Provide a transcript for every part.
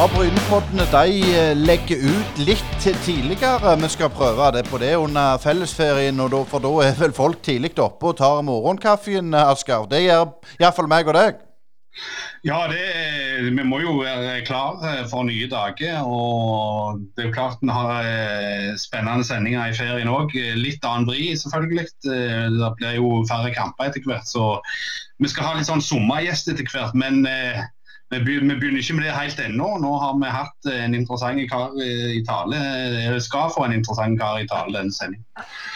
Ja, Brynepoddene de eh, legger ut litt tidligere. Vi skal prøve det på det under fellesferien, da, for da er vel folk tidlig oppe og tar morgenkaffen, Asker. Det gjør iallfall meg og deg. Ja, det, vi må jo være klar eh, for nye dager. Og det er jo klart vi har eh, spennende sendinger i ferien òg. Litt annen vri, selvfølgelig. Det blir jo færre kamper etter hvert. Så vi skal ha litt sånn sommergjest etter hvert. Men vi begynner ikke med det helt ennå. Nå har vi hatt en interessant kar i tale. Eller skal få en interessant kar i tale denne sendingen.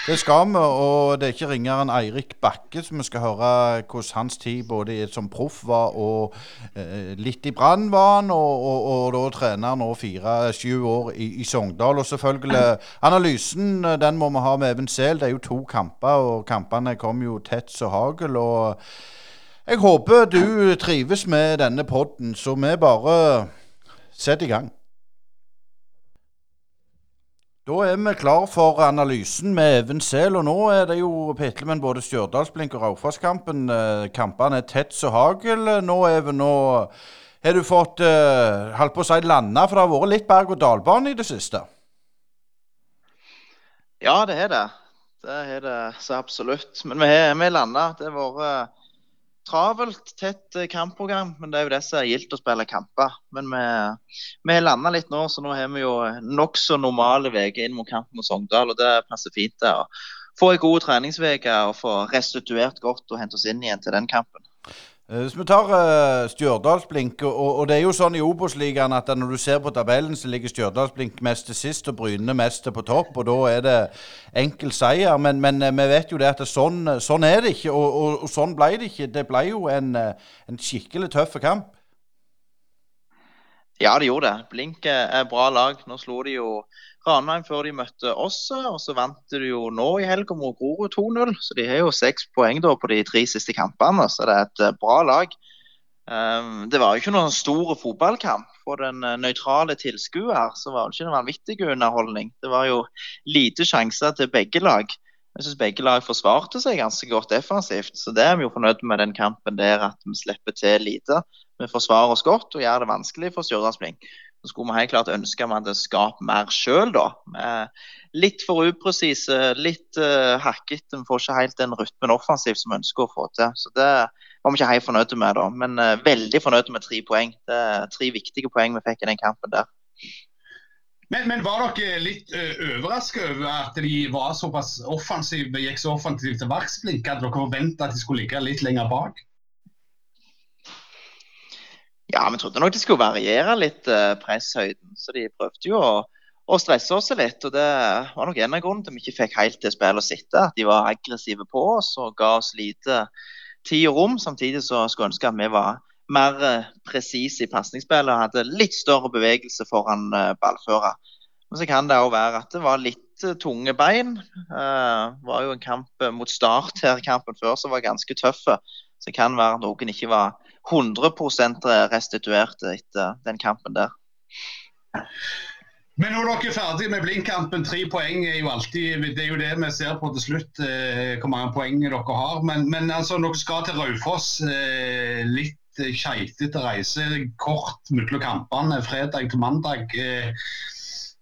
Det skal vi, og det er ikke ringeren Eirik Bakke som vi skal høre hvordan hans tid både som proff var og eh, litt i Brann var han, og, og, og, da trener nå fire-sju år i, i, Sogndal. Og selvfølgelig analysen, den må vi ha med Even Sehl. Det er jo to kamper, og kampene kom jo tett som hagl. og jeg håper du trives med denne podden, så vi bare setter i gang. Da er vi klar for analysen med Even Sel, og nå er det jo pitlemenn både Stjørdalsblink og Raufoss-kampen. Eh, kampene er tett som hagl. Nå, Even, nå har du fått uh, holdt på å si landa, for det har vært litt berg-og-dal-bane i det siste? Ja, det har det. Det har det så absolutt. Men vi har landa. Det har vært travelt, tett eh, kampprogram, men det er jo det som er gildt å spille kamper. Men vi, vi landa litt nå, så nå har vi jo nokså normale uker inn mot kampen mot Sogndal. og Det passer fint. det, å Få ei god treningsuke og få restituert godt og hente oss inn igjen til den kampen. Eh, hvis vi tar uh, Stjørdalsblink, og, og, det er jo sånn i Obos-ligaen at når du ser på tabellen, så ligger Stjørdalsblink mest til sist og Bryne mest på topp, og da er det enkel seier. Men, men uh, vi vet jo det at det sånn, sånn, er det ikke, og, og, og, sånn ble det ikke. Det ble jo en, en skikkelig tøff kamp. Ja, det gjorde det. Blink er bra lag. Nå slo de jo Ranheim før de møtte oss. Og så vant de jo nå i helga mot Grorud 2-0. Så de har jo seks poeng da på de tre siste kampene. Så det er et eh, bra lag. Um, det var jo ikke noen stor fotballkamp. For den uh, nøytrale tilskuer så var det ikke en vanvittig underholdning. Det var jo lite sjanser til begge lag. Jeg syns begge lag forsvarte seg ganske godt defensivt. Så det er vi jo fornøyd med den kampen der, at vi slipper til lite. Vi forsvarer oss godt og gjør det vanskelig for Stjørdalsblink. Så skulle vi helt klart ønske vi hadde skapt mer sjøl, da. Litt for upresise, litt uh, hakkete. Vi får ikke helt den rytmen offensivt som vi ønsker å få til. Så det var vi ikke helt fornøyde med, da. Men uh, veldig fornøyde med tre poeng. Det er tre viktige poeng vi fikk i den kampen der. Men, men var dere litt eh, overraska over at de var såpass offensive, gikk så offensivt til verks? Hadde dere forventa at de skulle ligge litt lenger bak? Ja, vi trodde nok det skulle variere litt uh, presshøyden. Så de prøvde jo å, å, stresse oss litt. Og det var nok en av grunnene til vi ikke fikk helt til spillet å sitte. At de var aggressive på oss og ga oss lite tid og rom. Samtidig så skulle jeg ønske at vi var mer uh, presise i pasningsspillet og hadde litt større bevegelse foran uh, ballfører. Men så kan det òg være at det var litt tunge bein. Uh, var jo en kamp mot Start her kampen før som var ganske tøff. Så det kan være at noen ikke var 100% restituerte etter den kampen der. Men når dere er ferdig med Blink-kampen, tre poeng er jo alltid Det er jo det vi ser på til slutt, eh, hvor mange poeng dere har. Men, men altså, dere skal til Raufoss. Eh, litt keitete reise. Kort mellom kampene fredag til mandag. Eh,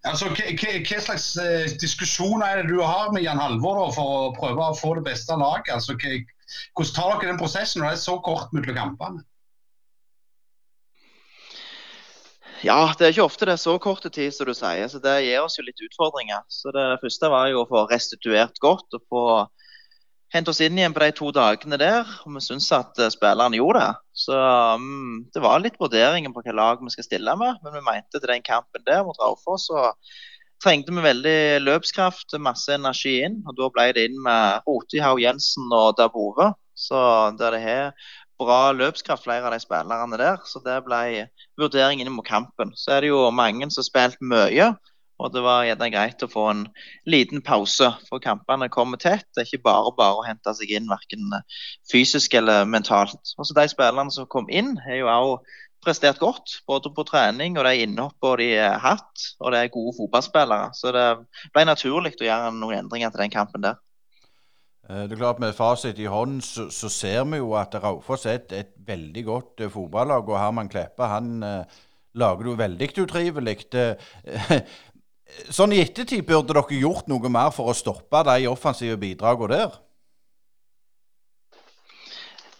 altså, Hva slags eh, diskusjoner er det du har med Jan Halvor da, for å prøve å få det beste laget? Altså, hvordan tar dere den prosessen når det er så kort mellom kampene? Ja, det er ikke ofte det er så kort tid som du sier, så det gir oss jo litt utfordringer. Så Det første var jo å få restituert godt og få hente oss inn igjen på de to dagene der. Og vi syns at eh, spillerne gjorde det. Så um, det var litt vurderinger på hvilket lag vi skal stille med. Men vi mente til den kampen der mot Raufoss så trengte vi veldig løpskraft, masse energi inn. Og da ble det inn med Rotihaug Jensen og Dabove. Så der det har bra løpskraft, flere av de spillerne der. Så det ble vurderingen mot kampen. Så er det jo mange som har spilt mye. Og det var gjerne greit å få en liten pause, for kampene kommer tett. Det er ikke bare bare å hente seg inn, verken fysisk eller mentalt. Også de spillerne som kom inn, har jo også prestert godt, både på trening og de innhoppene de har hatt. Og det er gode fotballspillere. Så det ble naturlig å gjøre noen endringer til den kampen der. Eh, det er klart Med fasit i hånden så, så ser vi jo at Raufoss er et, et, veldig godt uh, fotballag. og Herman Kleppe han uh, lager jo veldig utrivelig. Sånn i ettertid burde dere gjort noe mer for å stoppe de offensive bidragene der?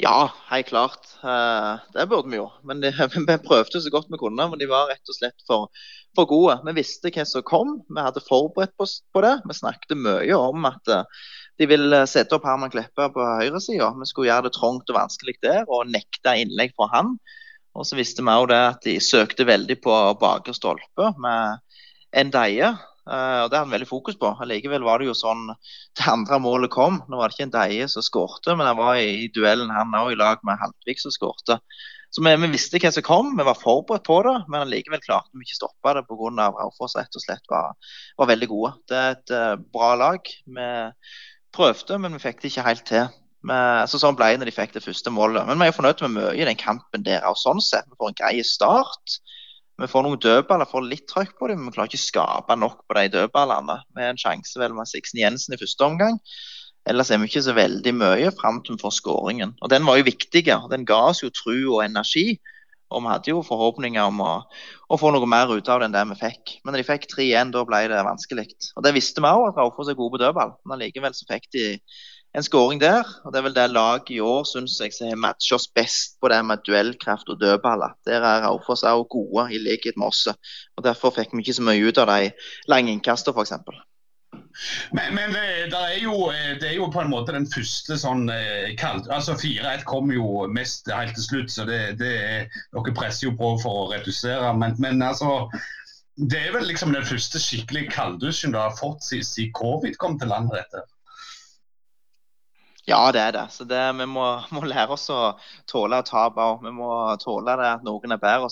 Ja, helt klart. Eh, det burde vi jo. Men det, vi prøvde så godt vi kunne. Men de var rett og slett for, for gode. Vi visste hva som kom. Vi hadde forberedt oss på det. Vi snakket mye om at eh, de ville sette opp Herman Kleppe på høyresida. Vi skulle gjøre det trangt og vanskelig der og nekte innlegg fra han. Og så visste vi òg at de søkte veldig på bakre stolpe med Endeie. Uh, og Det hadde han veldig fokus på. Allikevel var det jo sånn det andre målet kom. Nå var det ikke en Deie som skårte, men han var i duellen han òg, i lag med Haltvik som skårte. Så vi, vi, visste hva som kom, vi var forberedt på det, men likevel klarte vi ikke stoppe det pga. Raufoss rett og slett var, var, veldig gode. Det er et uh, bra lag. Vi prøvde, men vi fikk det ikke helt til. Vi, altså, sånn ble det når de fikk det første målet. Men vi er fornøyd med mye i den kampen der. og sånn sett. Vi får en grei start. Vi får noen dødballer, får litt trøkk på dem, men vi klarer ikke å skape nok på de dødballene. Har en sjanse vel med Sixten Jensen i første omgang. Ellers er vi ikke så veldig mye fram til vi får skåringen. Og Den var jo viktig. Den ga oss jo tru og energi. Og vi hadde jo forhåpninger om å, å, få noe mer ut av det enn det vi fikk. Men når de fikk 3-1, da ble det vanskelig. Og Det visste vi òg, at Raufoss er gode på dødball. Men allikevel så fikk de en skåring der. og Det er vel det laget i år synes jeg som har oss best på det med duellkraft og dødballer. Der er Raufoss òg gode, i likhet med oss. og Derfor fikk vi ikke så mye ut av de lange innkastene, f.eks. Men, men det, det, er jo, det, er jo, på en måte den første sånn eh, kald, altså 4-1 kom jo mest helt til slutt, så det, det dere presser jo på for å redusere. Men, men altså, det er vel liksom den første skikkelig kalddusjen du har fått siden covid kom til landet? dette. Ja, det er det. Så det, vi må, må, lære oss å tåle å tape òg. Vi må tåle det at noen er bedre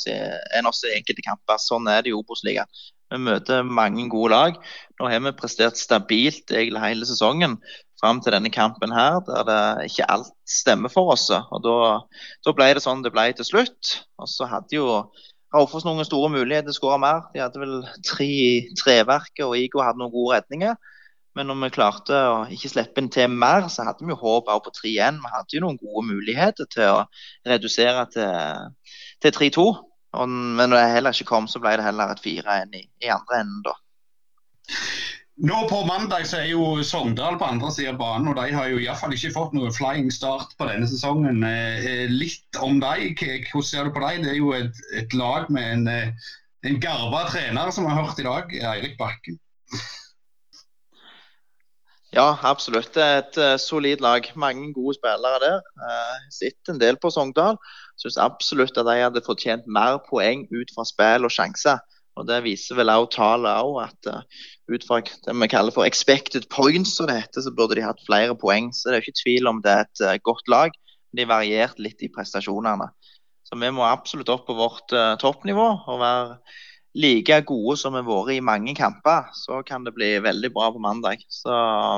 enn oss i enkelte kamper. Sånn er det i Obos-ligaen. Vi møter mange gode lag. Nå har vi prestert stabilt egentlig hele sesongen fram til denne kampen her, der det ikke alt stemmer for oss. Og Da, da ble det sånn det ble til slutt. Og så hadde jo Raufoss noen store muligheter til å skåre mer. De hadde vel tre i treverket, og Igo hadde noen gode redninger. Men når vi klarte å ikke slippe inn til mer, så hadde vi jo håp på 3-1. Vi hadde jo noen gode muligheter til å redusere til, til 3-2. Men når det heller ikke kom, så ble det heller et 4-1 i, i, andre enden, da. Nå på mandag så er jo Sogndal på andre siden av banen, og de har jo iallfall ikke fått noe flying start på denne sesongen. Eh, litt om dem, hvordan ser du på dem? Det er jo et, et lag med en, eh, en garva trener, som vi har hørt i dag, Eirik Bakken. Ja, absolutt. Det er et solid lag. Mange gode spillere der. Sitter en del på Sogndal. Syns absolutt at de hadde fortjent mer poeng ut fra spill og sjanser. Og Det viser vel også tallet òg, at uh, ut fra det vi kaller for expected points, så, heter, så burde de hatt flere poeng. Så det er ikke tvil om det er et uh, godt lag. De varierte variert litt i prestasjonene. Så vi må absolutt opp på vårt toppnivå og være like gode som vi har vært i mange kamper, så kan det bli veldig bra på mandag. Så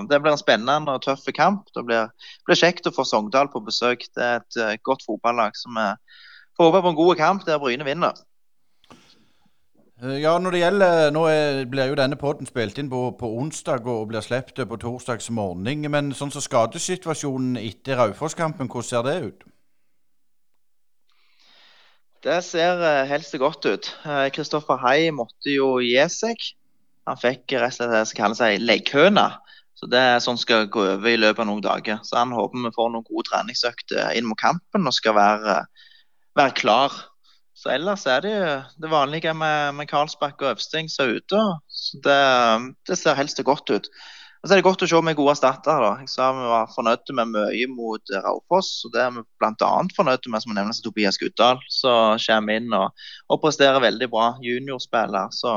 Det blir en spennende og tøff kamp. Det blir, blir kjekt å få Sogndal på besøk. Det er et uh, godt fotballag som vi får håpe på en god kamp der Bryne vinner. Eh, ja, når det gjelder, Nå blir jo denne podden spilt inn på, på onsdag og blir sluppet på torsdags morgen. Men sånn som skadesituasjonen etter Raufoss-kampen, hvordan ser det ut? Det ser eh, helst godt ut. Kristoffer Hei Hai måtte jo gi seg. Han fikk rett og slett det som kalles ei legghøne. Så det er sånn skal gå over i løpet av noen dager. Så han håper vi får noen gode treningsøkter inn mot kampen og skal være, være klar. Så ellers er det jo det vanlige med, med Karlsbakk og Øvsting som er ute. Så det, det ser helst godt ut. Og så er det godt å se med gode erstattere. Jeg sa vi var fornøyd med mye mot Raufoss. og Det er vi bl.a. fornøyd med som nevnes Tobias Guddal, som kommer inn og, og presterer veldig bra. Juniorspiller. Så,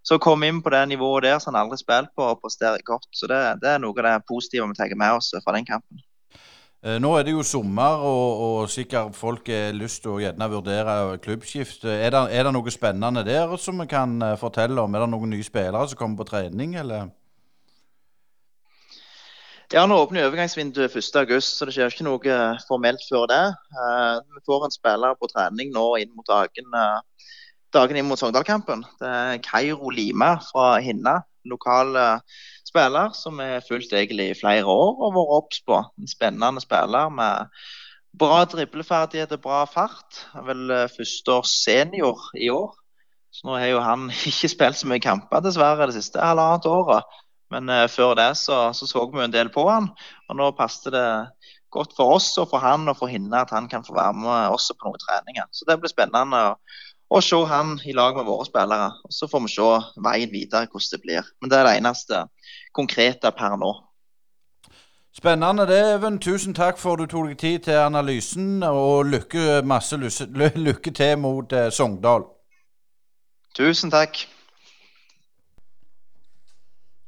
så komme inn på det nivået der som han aldri spilt på, og presterer godt. Så det, det, er noe av det positive vi tar med oss fra den kampen. Eh, nå er det jo sommer, og, og sikkert folk har lyst til å gjerne vurdere klubbskift. Er er det noe spennende der som vi kan eh, fortelle om? Er det noen nye spillere som kommer på trening, eller? Ja, Nå åpner overgangsvinduet 1.8, så det skjer ikke noe eh, formelt før det. Uh, vi får en spiller på trening nå inn mot dagen, uh, dagen inn mot Sogndal-kampen. Det er Kairo Lima fra Hinna, lokal spiller som er fulgt egentlig i flere år og vært obs på. En spennende spiller med bra dribleferdigheter, bra fart. Vel eh, førsteårs senior i år. Så nå har jo han ikke spilt så mye kamper, dessverre, det siste halvannet året. Men uh, før det så, så, så vi en del på han, og nå passet det godt for oss og for han og for henne at han kan få være med også på noen treninger. Så det blir spennende å, å se han i lag med våre spillere. Og Så får vi se veien videre hvordan det blir. Men det er det eneste konkrete per nå. Spennende det, Even. Tusen takk for du tok deg tid til analysen, og lykke, masse lykke til mot eh, Sogndal. Tusen takk.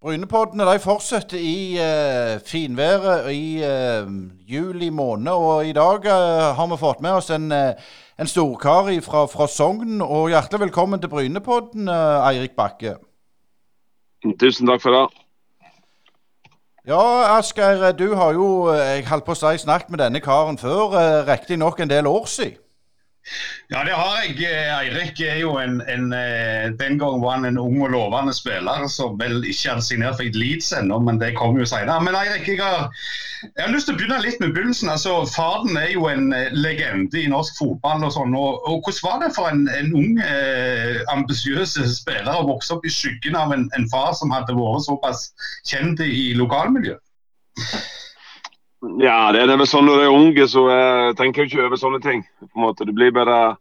Brynepoddene de fortsetter i uh, finværet i uh, juli måned, og i dag uh, har vi fått med oss en en storkar fra, fra Sogn. Og hjertelig velkommen til Brynepodden, Eirik Bakke. Tusen takk for det. Ja, Asgeir, du har jo jeg holdt på å si, snakket med denne karen før, riktignok en del år siden. Ja, det har jeg. Eh, Eirik er jo en, en, eh, Den gang var han en ung og lovende spiller som vel ikke hadde signert for Leeds ennå, men det kommer jo senere. Men Eirik, jeg jeg har, lyst til å begynne litt med begynnelsen. Altså, Faren er jo en eh, legende i norsk fotball. og sånn, og, og Hvordan var det for en, en ung, eh, ambisiøs spiller å vokse opp i skyggen av en, en far som hadde vært såpass kjent i lokalmiljøet? Ja, det er vel sånn når du er unge, så jeg tenker jeg ikke over sånne ting. på en måte. Det blir bare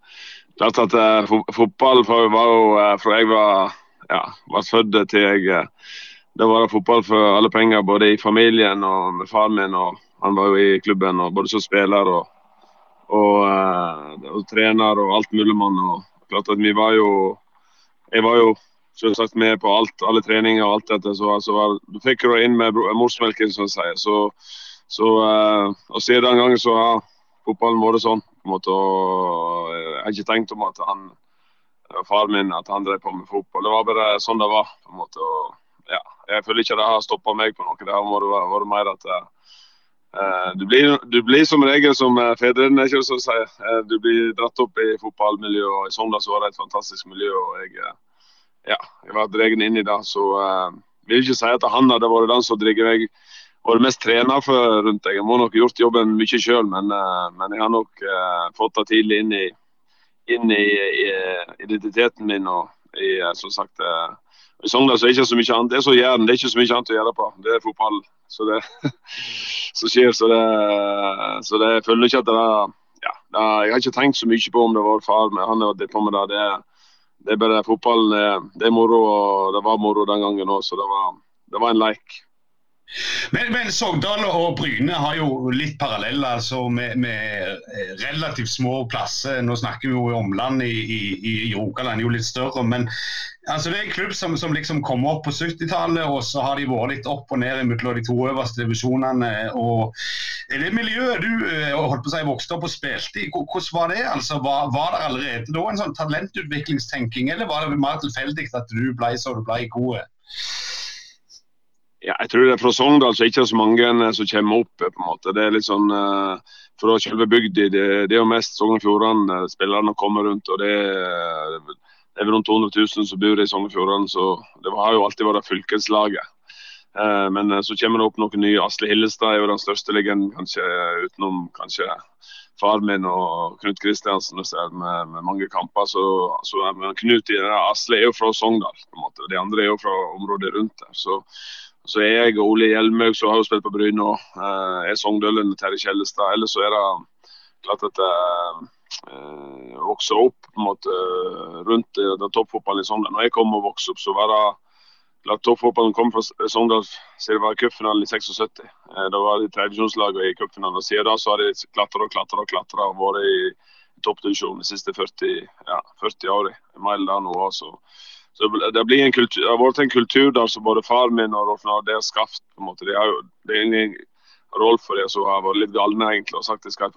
klart at uh, Fotball var jo uh, fra jeg var, ja, var født til jeg uh, Det var fotball for alle penger, både i familien og med faren min. og Han var jo i klubben, og både som spiller og, og, og trener og alt mulig mann. og klart at vi var jo Jeg var jo selvsagt med på alt, alle treninger og alt dette. Så, altså, du fikk jo inn med morsmelken, som jeg sier. så så, uh, og Siden den gangen så har fotballen vært sånn. på en måte, og Jeg har ikke tenkt om at han, faren min at han drev på med fotball. Det var bare sånn det var. på en måte, og ja, Jeg føler ikke det har stoppa meg på noe. Det har vært, mer at uh, du, blir, du, blir, som regel som fedrene, ikke så å si. Uh, du blir dratt opp i fotballmiljøet, og i Sogndal var det et fantastisk miljø. og Jeg, ja, jeg var dratt inn i det. Så jeg vil ikke si at han hadde vært den som driver meg vært mest trener for rundt deg. Jeg må nok gjort jobben mye sjøl, men, uh, men, jeg har nok uh, fått det tidlig inn i, inn i, i identiteten min. og i, som sagt, I Sogndal er det ikke så mye annet. Det er så Jæren, det er ikke så mye annet å gjøre på. Det er fotball så det, som skjer. Så det, så det jeg føler ikke at det er ja, det, Jeg har ikke tenkt så mye på om det var far, men han har vært på med det. Det, det er bare fotballen. Det er moro, og det var moro den gangen òg, så det var, det var en leik. Men, men, Sogndal og Bryne har jo litt paralleller altså med, med, relativt små plasser. Nå snakker vi jo i omland i, i, i Rogaland, jo litt større. Men altså, det er en klubb som, som liksom kom opp på 70-tallet, og så har de vært litt opp og ned mellom de to øverste divisjonene. og Det miljøet du eh, holdt på å si, vokste opp og spilte i, hvordan var det? altså? Var, var det allerede da en sånn talentutviklingstenking, eller var det mer tilfeldig at du ble så du ble god? Ja, jeg tror det er Fra Sogndal så er det ikke så mange eh, som kommer opp. på en måte. Det er litt sånn uh, Fra selve bygda. Det, det, er jo mest Sogn og Fjordane eh, spillerne kommer rundt. og Det, det er rundt 200 000 som bor i Sogn og Fjordane, så det har jo alltid vært fylkeslaget. Men så kommer det opp noen nye. Asle Hillestad er jo den største legenden, kanskje utenom kanskje far min og Knut Kristiansen med, med, mange kamper. Så, så Knut Asle er jo fra Sogndal, på en måte. De andre er jo fra området rundt der. så så er jeg og Ole Hjelmhaug, som har jo spilt på Bryne òg, er Sogndølen Terje Kjellestad. Ellers så er det klart at jeg eh, vokser opp måte rundt toppfotballen i Sogndal. Når jeg kom og vokste opp, så var det klart toppfotballen kom fra Sogndal siden det var cupfinalen i 76. Eh, da var det tradisjonslaget i cupfinalen. Siden da så har de klatra og klatra og klatra og vært i toppdivisjonen de siste 40, ja, 40 årene. Mer eller nå. Altså. Det, blir en kultur, det har vært en kultur der som både far min og Rolf Nard har skapt. på en måte. Det er, jo, det er ingen, Rolf for det som har vært litt galne egentlig og sagt at de skal ha et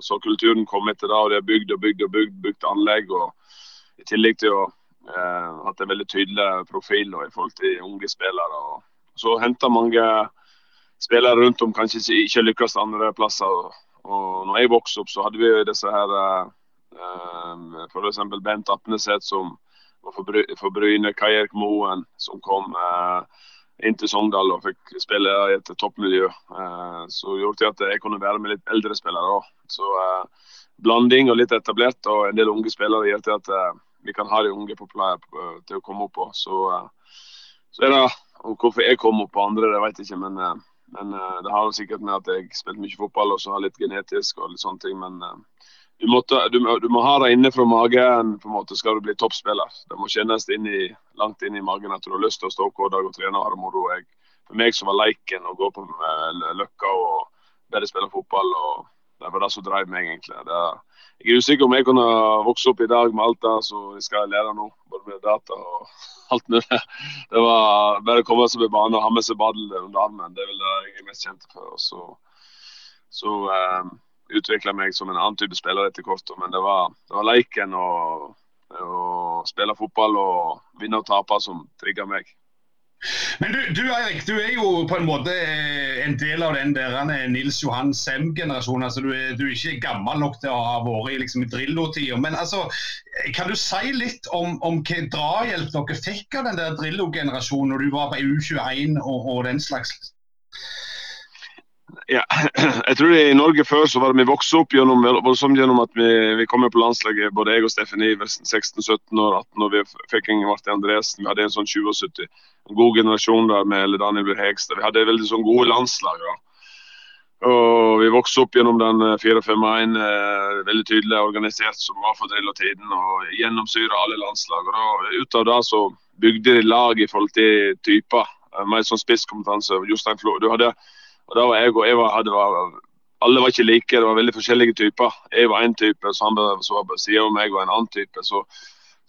så kulturen kom etter det, og det er bygd og bygd og bygd, bygd anlegg. og I tillegg til å eh, hatt en veldig tydelig profil og, i forhold til unge spillere. og Så henter mange spillere rundt om kanskje ikke, lykkes andre plasser. Og, og når jeg vokste opp, så hadde vi disse her eh F.eks. Bent Apneset som for Bryne, Kai Erik Moen som kom. Eh, inn til Sogndal og fikk spille i et toppmiljø. Eh, så gjorde det at jeg kunne være med litt eldre spillere. Så eh, blanding og litt etablert og en del unge spillere gjør til at vi kan ha de unge på pleie til å komme opp på. Så, så er det hvorfor jeg kom opp på andre, det vet jeg ikke. Men, men det har sikkert med at jeg spilte mye fotball og så har litt genetisk og litt sånne ting. Men du, måtte, du, du, må ha det inne fra magen på en måte skal du bli toppspiller. Det må kjennes inn i, langt inn i magen at du har lyst til å stå hver dag og trene og ha det moro. For meg så var leiken å gå på uh, Løkka og bare spille fotball. og Det var det som drev meg, egentlig. Det, jeg er usikker om jeg kunne vokse opp i dag med alt det som jeg skal lære nå, både med data og alt mulig. Det var bare å komme seg på banen og ha med seg badel under armen. Det er vel det jeg er mest kjent for. Så, så um, utvikla meg som en annen type spiller etter hvert. Men det var, det var leiken og, og spille fotball og vinne og tape som trigga meg. Men du, du, Eirik, du er jo på en måte eh, en del av den der Nils Johan Sem-generasjonen. Altså, du, du, er ikke gammel nok til å ha vært i liksom, Drillo-tida. Men altså, kan du si litt om, om hva drahjelp dere fikk av den der Drillo-generasjonen når du var på U21 og, og den slags? Ja, jeg tror I Norge før så var det vi vokste opp gjennom, gjennom at vi, vi kom på landslaget, både jeg og Steffen Iversen, 16-17 år, 18 år. Vi fikk en Martin Andresen. Vi hadde en sånn 77. En god generasjon der med Daniel Hegstad. Vi hadde veldig sånn gode landslag. Ja. Og Vi vokste opp gjennom den 4-5-1, eh, eh, veldig tydelig organisert, som var for drill og tiden. og Gjennomsyra alle landslag. og da, Ut av det så bygde de lag i forhold til typer. Eh, mer sånn spisskompetanse. Jostein Flo. Du hadde og da var jeg og Eva hadde var, Alle var ikke like, det var veldig forskjellige typer. Jeg var én type, så han var på sida av meg, var en annen type. Så,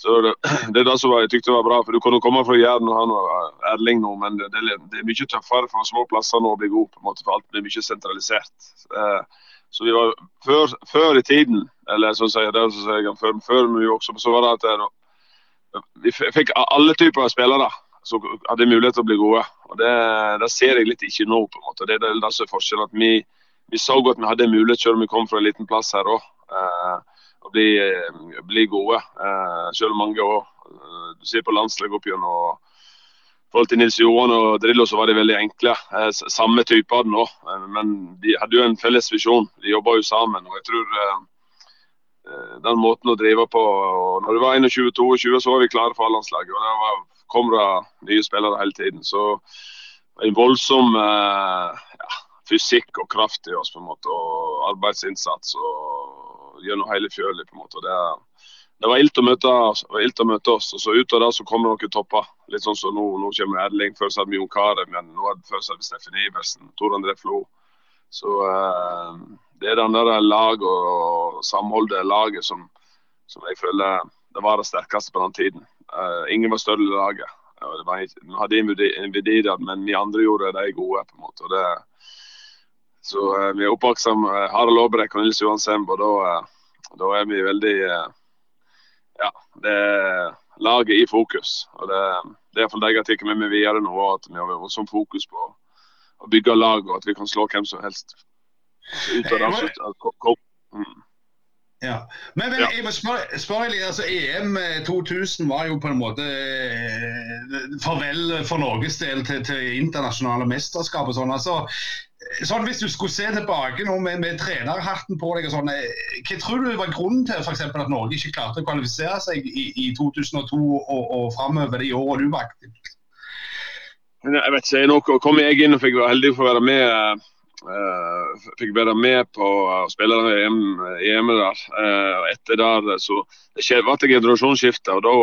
så det, det, er det som var, jeg tykte var bra. for Du kunne komme fra Jæren og han var Erling nå, men det, det, er mye tøffere for små plasser nå å bli god. på en måte, For alt blir mye sentralisert. Eh, så vi var før, før, i tiden, eller sånn sier det, så sier jeg, før, før vi også, så var det at eh, vi fikk alle typer av spillere som hadde mulighet til å bli gode. Og Det, det ser jeg litt ikke nå. på en måte. Det det som er forskjellen. at vi, vi så godt vi hadde mulighet selv om vi kom fra en liten plass her òg. Eh, å bli, eh, bli, gode. Eh, selv om mange. Eh, du ser på landslaget opp gjennom forhold til Nils Johan og Drillo så var de veldig enkle. Samme type av nå, men de hadde jo en felles visjon. De jobba jo sammen. og jeg tror Den måten å drive på og Når du var 21-22, så var vi klare for A-landslaget. og det var kommer det nye spillere hele tiden. Så en voldsom eh, ja, fysikk og kraft i oss, på en måte, og arbeidsinnsats og gjennom hele fjølet. på en måte. Det, det var ilt å, møte, ilt å møte oss. og så Ut av det så kommer noen topper. Litt sånn som nå, nå kommer Erling. Før hadde vi Jon Carew, men nå hadde så hadde vi Steffen Iversen, Tor André Flo. Så eh, det er den der lag og samholdet laget som, som jeg føler det var det sterkeste på den tiden. Uh, ingen var større i laget. Uh, vi hadde Nvidia, men vi andre gjorde de gode. på en måte. Det, så uh, vi er oppmerksomme. uh, Harald Aabrek og Nils Johan og da, da, er vi veldig Ja, det er laget i fokus. og Det, det er iallfall det jeg har tatt med meg videre nå, at vi har sånn fokus på å bygge lag, og at vi kan slå hvem som helst. Ut av det, mm. Ja. Men, men jeg må spørre, spørre litt, altså EM 2000 eh, var jo på en måte eh, farvel for Norges del til, til internasjonale mesterskap. og sånn. Altså, sånn Hvis du skulle se tilbake nå med, med trenerhatten på deg, og sånn, eh, hva tror du var grunnen til for eksempel, at Norge ikke klarte å kvalifisere seg i, i 2002 og, og framover de årene du var aktiv? Jeg vet ikke, Nå kom jeg inn og fikk være heldig for å være med fikk være med på å spille EM, EM der. Uh, etter der så det ble det generasjonsskifte. og da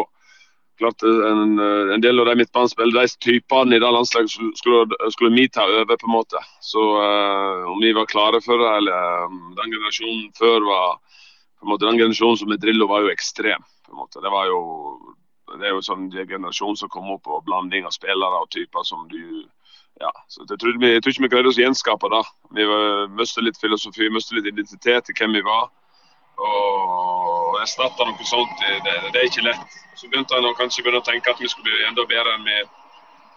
klart en, en del av de midtbanespillerne, de typene i det landslaget, skulle, skulle, vi ta over. på en måte. Så uh, om vi var klare for det, eller um, den generasjonen før var på en måte, Den generasjonen som med Drillo var jo ekstrem. på en måte. Det var jo det er jo sånn generasjon som kom opp, og blanding av spillere og typer som du ja, så jeg, tror vi, jeg tror ikke vi greide oss å gjenskape det. Vi mistet litt filosofi, mistet litt identitet til hvem vi var. Og erstatte noe sånt, det, det, er ikke lett. Så begynte jeg kanskje begynne å tenke at vi skulle bli enda bedre enn vi,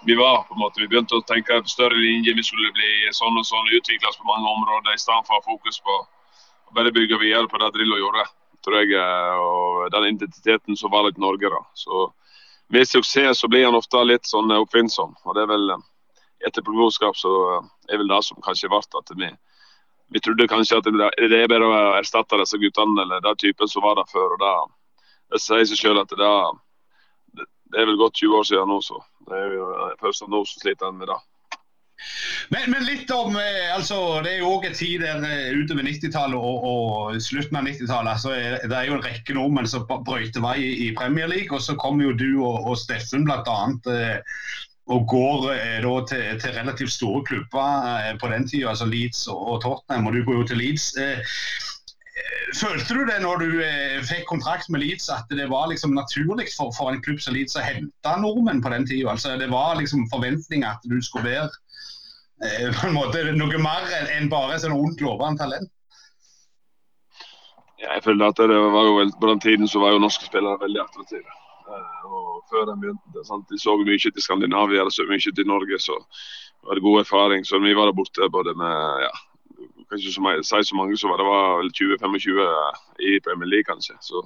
vi var. på en måte. Vi begynte å tenke på større linjer, vi skulle bli sånn og sånn, utvikles på mange områder i stedet for å ha fokus på å bare bygge videre på det Drillo gjorde. tror jeg, eh, Og den identiteten som var litt Norge. da. Så Med suksess så blir han ofte litt sånn oppfinnsom. og det er vel eh, Etterpåklokskap så er vel det som kanskje ble at vi vi trodde kanskje at det er bedre å erstatte disse guttene eller den typen som var der før. og Det, Det sier seg selv at det, det, er vel godt 20 år siden nå, så det er jo først nå som sliter en med det. Men, men, litt om eh, altså, Det er jo òg en tid der eh, utover 90-tallet og, og, slutten av 90-tallet altså, det er jo en rekke nordmenn som brøyter vei i, i Premier League. Og så kommer jo du og, og Steffen bl.a. Eh, og går da til, til, relativt store klubber eh, på den tida, altså Leeds og, Tottenham, og du går jo til Leeds. Eh, følte du det når du eh, fikk kontrakt med Leeds, at det var liksom naturlig for, for en klubb som Leeds å hente nordmenn på den tida? Altså, det var liksom forventninger at du skulle være på en måte noe mer enn bare sånn ondt lovende talent? Ja, jeg føler at det var jo, På den tiden så var jo norske spillere veldig attraktive. Eh, og før de begynte, sant? De så mye til Skandinavia, de så mye til Norge, så var det god erfaring. Så vi var der borte både med ja, kan ikke si så mange som var det var vel 20-25 i Premier League, kanskje. Så,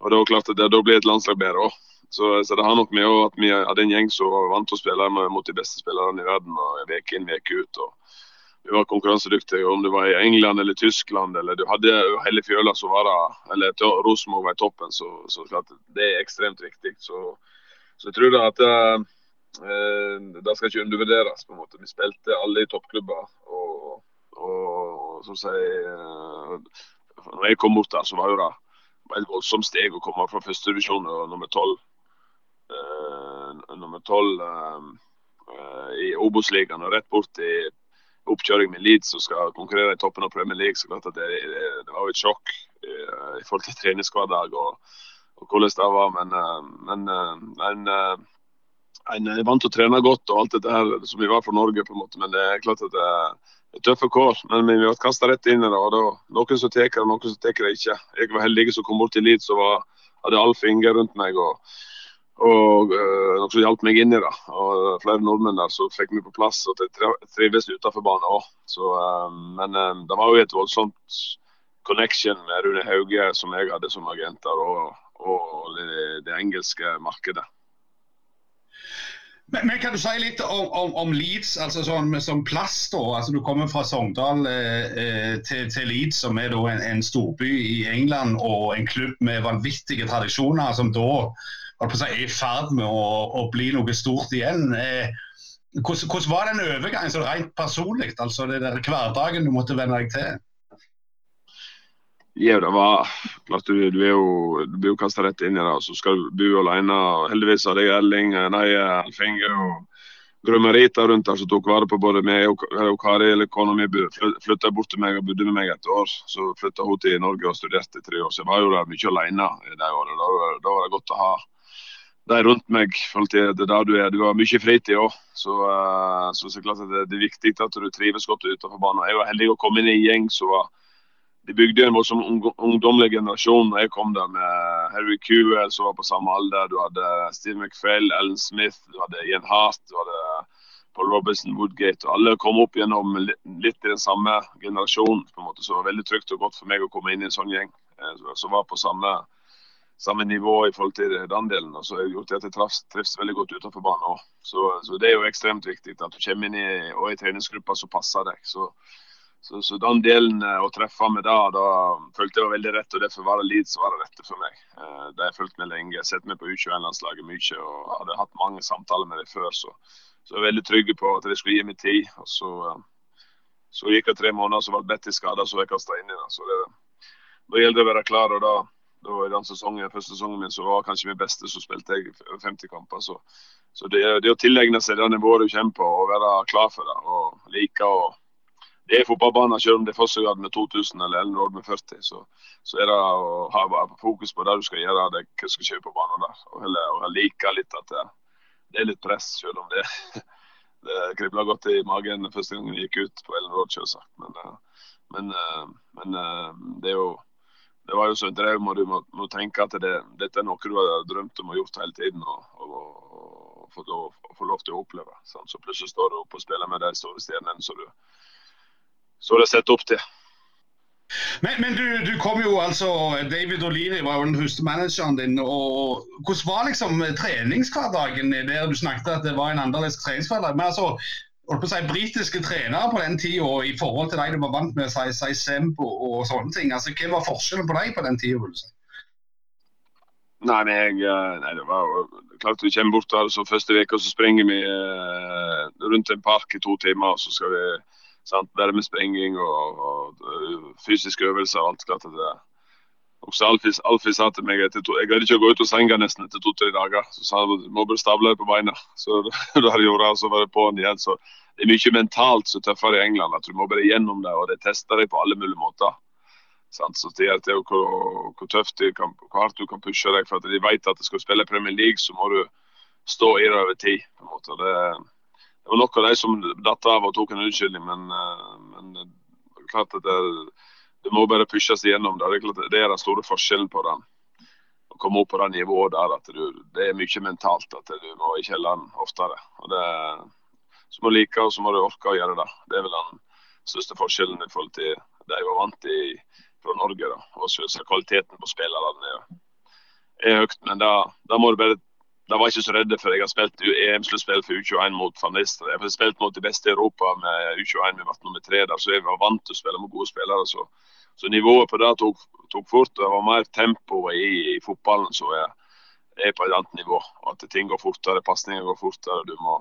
og det var klart at det da blir et landslag bedre òg. Så, så, det har nok med at vi hadde en gjeng som var vant til å spille mot de beste spillerne i verden. og Veke inn, veke ut. og vi var konkurransedyktig om du var i England eller Tyskland eller du hadde hele fjøla som var eller Rosenborg var i toppen, så, så det er ekstremt viktig. Så, så jeg tror da at uh, det skal ikke undervurderes. på en måte. Vi spilte alle i toppklubber. Og, og som sier uh, Når jeg kom bort der, så var det et voldsomt steg å komme fra førstedivisjon og nummer tolv. Uh, nummer tolv uh, i Obos-ligaen og rett bort i oppkjøring med Leeds som skal konkurrere i toppen av Premier League. så klart at Det, det, var jo et sjokk eh, i forhold til treningshverdag og, og, hvordan det var. Men, eh, men eh, en, en er vant til å trene godt og alt dette her som vi var fra Norge, på en måte. Men det er klart at det er tøffe kår. Men vi ble kasta rett inn i det. og da, Noen som tar det, noen som tar det ikke. Jeg var heldig som kom bort til Leeds og hadde all finger rundt meg. og og øh, noe som hjalp meg inn i det. Og flere nordmenn der så fikk meg på plass og trives utenfor banen òg. Øh, men øh, det var jo et voldsomt connection med Rune Hauge som jeg hadde som agenter, og, og det, det, engelske markedet. Men, men, kan du si litt om, om, om Leeds altså sånn, som plass? da, altså Du kommer fra Sogndal eh, til, til, Leeds, som er en, en storby i England og en klubb med vanvittige tradisjoner. som da er i ferd med å, å, bli noe stort igjen. Eh, hvordan, hvordan, var den overgangen så rent personlig, altså det der hverdagen du måtte venne deg til? Ja, det var klart du, du er jo, du blir jo kasta rett inn i det. Så skal du bo alene. Heldigvis hadde jeg Elling, nei, Alf Inge og Grømmerita rundt der som tok vare på både meg og, og Kari. eller Kona mi flytta bort til meg og bodde med meg et år. Så flytta hun til Norge og studerte i tre år. Så jeg var jo der mye alene de årene. Da, da var det godt å ha de rundt meg. Det er der du er. Du har mye fritid òg. Så, uh, så, så klart det, det, er viktig at du trives godt utenfor banen. Jeg var heldig å komme inn i en gjeng som var De bygde en voldsom ungdommelig generasjon da jeg kom der, med Harry Kuel som var på samme alder. Du hadde Steve McFell, Ellen Smith, du hadde Ian Hart, du hadde Paul Robinson, Woodgate. og Alle kom opp gjennom litt i den samme generasjonen. på en måte, Så det var veldig trygt og godt for meg å komme inn i en sånn gjeng eh, som var på samme samme nivå i forhold til den delen. Og så har gjort at jeg traf, trives veldig godt utenfor banen òg. Så, så, det er jo ekstremt viktig at du kommer inn i, og i treningsgruppa som passer deg. Så, så, så, den delen eh, å treffe med da, da følte jeg var veldig rett. Og derfor var det Leeds var det rette for meg. Eh, det har jeg fulgt med lenge. Sett meg på U21-landslaget mye og hadde hatt mange samtaler med dem før. Så, så jeg er veldig trygg på at de skulle gi meg tid. Og så, eh, så gikk det tre måneder, så ble Betty skada, så jeg kasta inn i det. Så det, da gjelder det å være klar. og da da sesongen, første sesongen min så var kanskje min beste, så spilte jeg 50 kamper. Så, så det, det, å tilegne seg det nivået du kommer på og være klar for det og like å Det er fotballbaner, selv om det er Fossegard med 2000 eller Ellenråd med 40, så, så, er det å ha fokus på det du skal gjøre, det du skal kjøre på banen der. Og, heller, og like litt at det, det, er litt press, selv om det, det kribla godt i magen første gangen jeg gikk ut på Ellen Road, selvsagt. Men, men, men det er jo det var jo så en drøm, og du må, må tenke at det, dette er noe du har drømt om og gjort hele tiden. og, og, og lov, få lov til å oppleve. Sant? Så plutselig står du opp og spiller med de store stjernene som så du har sett opp til. Men, men du, du, kom jo altså David O'Leary var jo den første manageren din. og Hvordan var liksom treningshverdagen der du snakket at det var en annerledes treningshverdag? Men altså, holdt på å si, britiske trenere på den tida i forhold til de du var vant med, si, si Semp og, sånne ting. Altså, Hva var forskjellen på dem på den tida? Si? Nei, eh, nei, det var klart vi kommer bort her så første uka så springer vi eh, rundt en park i to timer. og Så skal vi sant, være med sprenging og, og, og fysiske øvelser og alt. klart det også Alfie, Alfie sa til meg at jeg greide ikke å gå ut av senga nesten etter to-tre dager. Så sa han må bare stable på beina. Så da gjorde jeg, så var det på'n igjen. Så det er mye mentalt så tøffere i England. at Du må bare gjennom det, og det tester deg på alle mulige måter. Så det er jo hvor, hvor tøft de kan, hvor hardt du kan pushe deg. For at de vet at du skal spille Premier League, så må du stå i det over tid. på en måte. Det, det var nok av de som datt av og tok en unnskyldning, men, eh, men klart at det er det må bare pushes igjennom. Det er, det er den store forskjellen på den. Å komme opp på det nivået der at du, det er mye mentalt. At du må i kjelleren oftere. Og det, så må du like og så må du orke å gjøre det. Det er vel den største forskjellen i forhold til det jeg var vant til fra Norge. da. Og så kvaliteten på spillerne er, er høyt. Men da, da må du bare da var jeg ikke så redd, for jeg har spilt EM-sluttspill for U21 mot van Nistel. Jeg har spilt mot de beste i Europa med U21, vi ble nummer tre der, så jeg var vant til å spille med gode spillere. Så, så nivået på det tok, tok fort. Det var mer tempo i, i fotballen som er, er, på et annet nivå. At ting går fortere, pasninger går fortere. Du må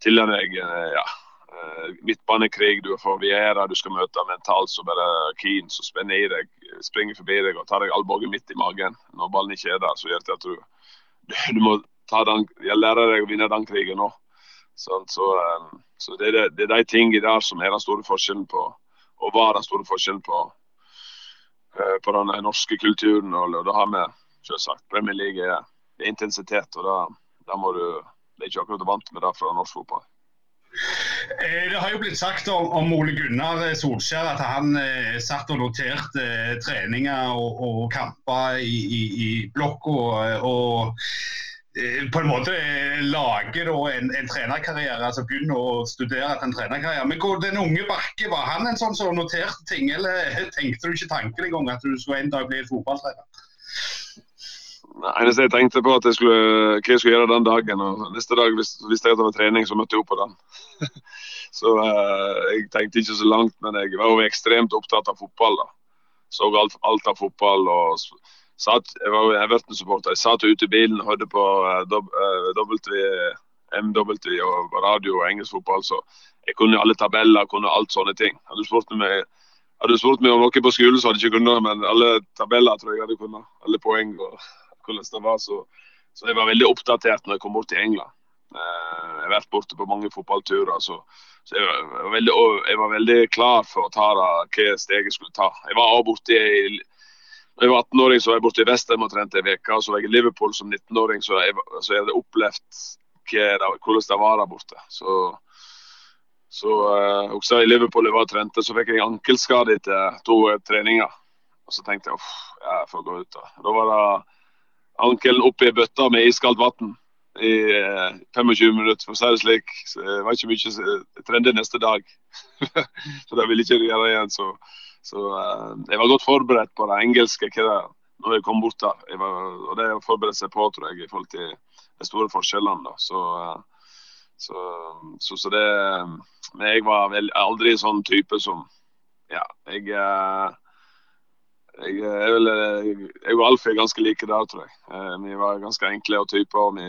tilnærme deg ja, eh, midtbanekrig, du får variere, du skal møte mentalt så bare keen, så spenner i deg, springer forbi deg og tar deg albuen midt i magen. Når ballen ikke er der, så gjør det at du, du må den, jeg lærer deg å vinne den krigen òg. Så, så, um, så det, er, det, er de tingene der som er den store forskjellen på og var den store forskjellen på, uh, på den norske kulturen. Og, og da har vi selvsagt Premier League er, er intensitet, og da, da må du Det er ikke akkurat vant med det fra norsk fotball. Eh, det har jo blitt sagt om, Ole Gunnar Solskjær at han eh, satt og noterte eh, treninger og, og kamper i, i, i blokka. og Eh, på en måte eh, lager en, en, trenerkarriere, altså begynner å studere til en trenerkarriere. Men hvor den unge Bakke, var han en sånn som noterte ting, eller tenkte du ikke tanken engang at du skulle en dag bli fotballtrener? Nei, eneste jeg tenkte på at jeg skulle, hva jeg skulle gjøre den dagen. og Neste dag visste jeg at det var trening, så møtte jeg opp på den. så uh, jeg tenkte ikke så langt, men jeg var jo ekstremt opptatt av fotball. da. Så alt, alt av fotball. og satt, jeg var Everton-supporter. Jeg satt ute i bilen og hørte på MW og radio og engelsk fotball, så jeg kunne alle tabeller, kunne alt sånne ting. Hadde du spurt meg, om noe på skolen, så hadde jeg ikke kunnet, men alle tabeller tror jeg hadde kunnet. Alle poeng og hvordan det var. Så, så jeg var veldig oppdatert når jeg kom bort til England. Uh, jeg har vært borte på mange fotballturer. så, så jeg, var veldig, jeg, var veldig, klar for å ta det, hva steg jeg skulle ta. Jeg var også borte i jeg var 18-åring så var jeg borte i Vestheim og trente ei uke. Så var jeg i Liverpool som 19-åring, så, jeg, så jeg hadde opplevd hvordan det var der borte. Så, så uh, også i Liverpool jeg var og trente, så fikk jeg ankelskade etter to treninger. Og så tenkte jeg uff, jeg får gå ut. Da Da var det ankelen oppi ei bøtte med iskaldt vann i uh, 25 minutter, for å si det slik. Så det var ikke mye jeg trente neste dag. så det ville ikke gjøre igjen. så så uh, jeg var godt forberedt på det engelske når jeg kom bort der. Var, og det å forberede seg på, tror jeg, i forhold til de store forskjellene. da. Så, uh, så, så, så, det Men jeg var vel aldri sånn type som Ja, jeg uh, jeg, jeg, vil, jeg og Alf er ganske like der, tror jeg. Eh, vi var ganske enkle og typer. Vi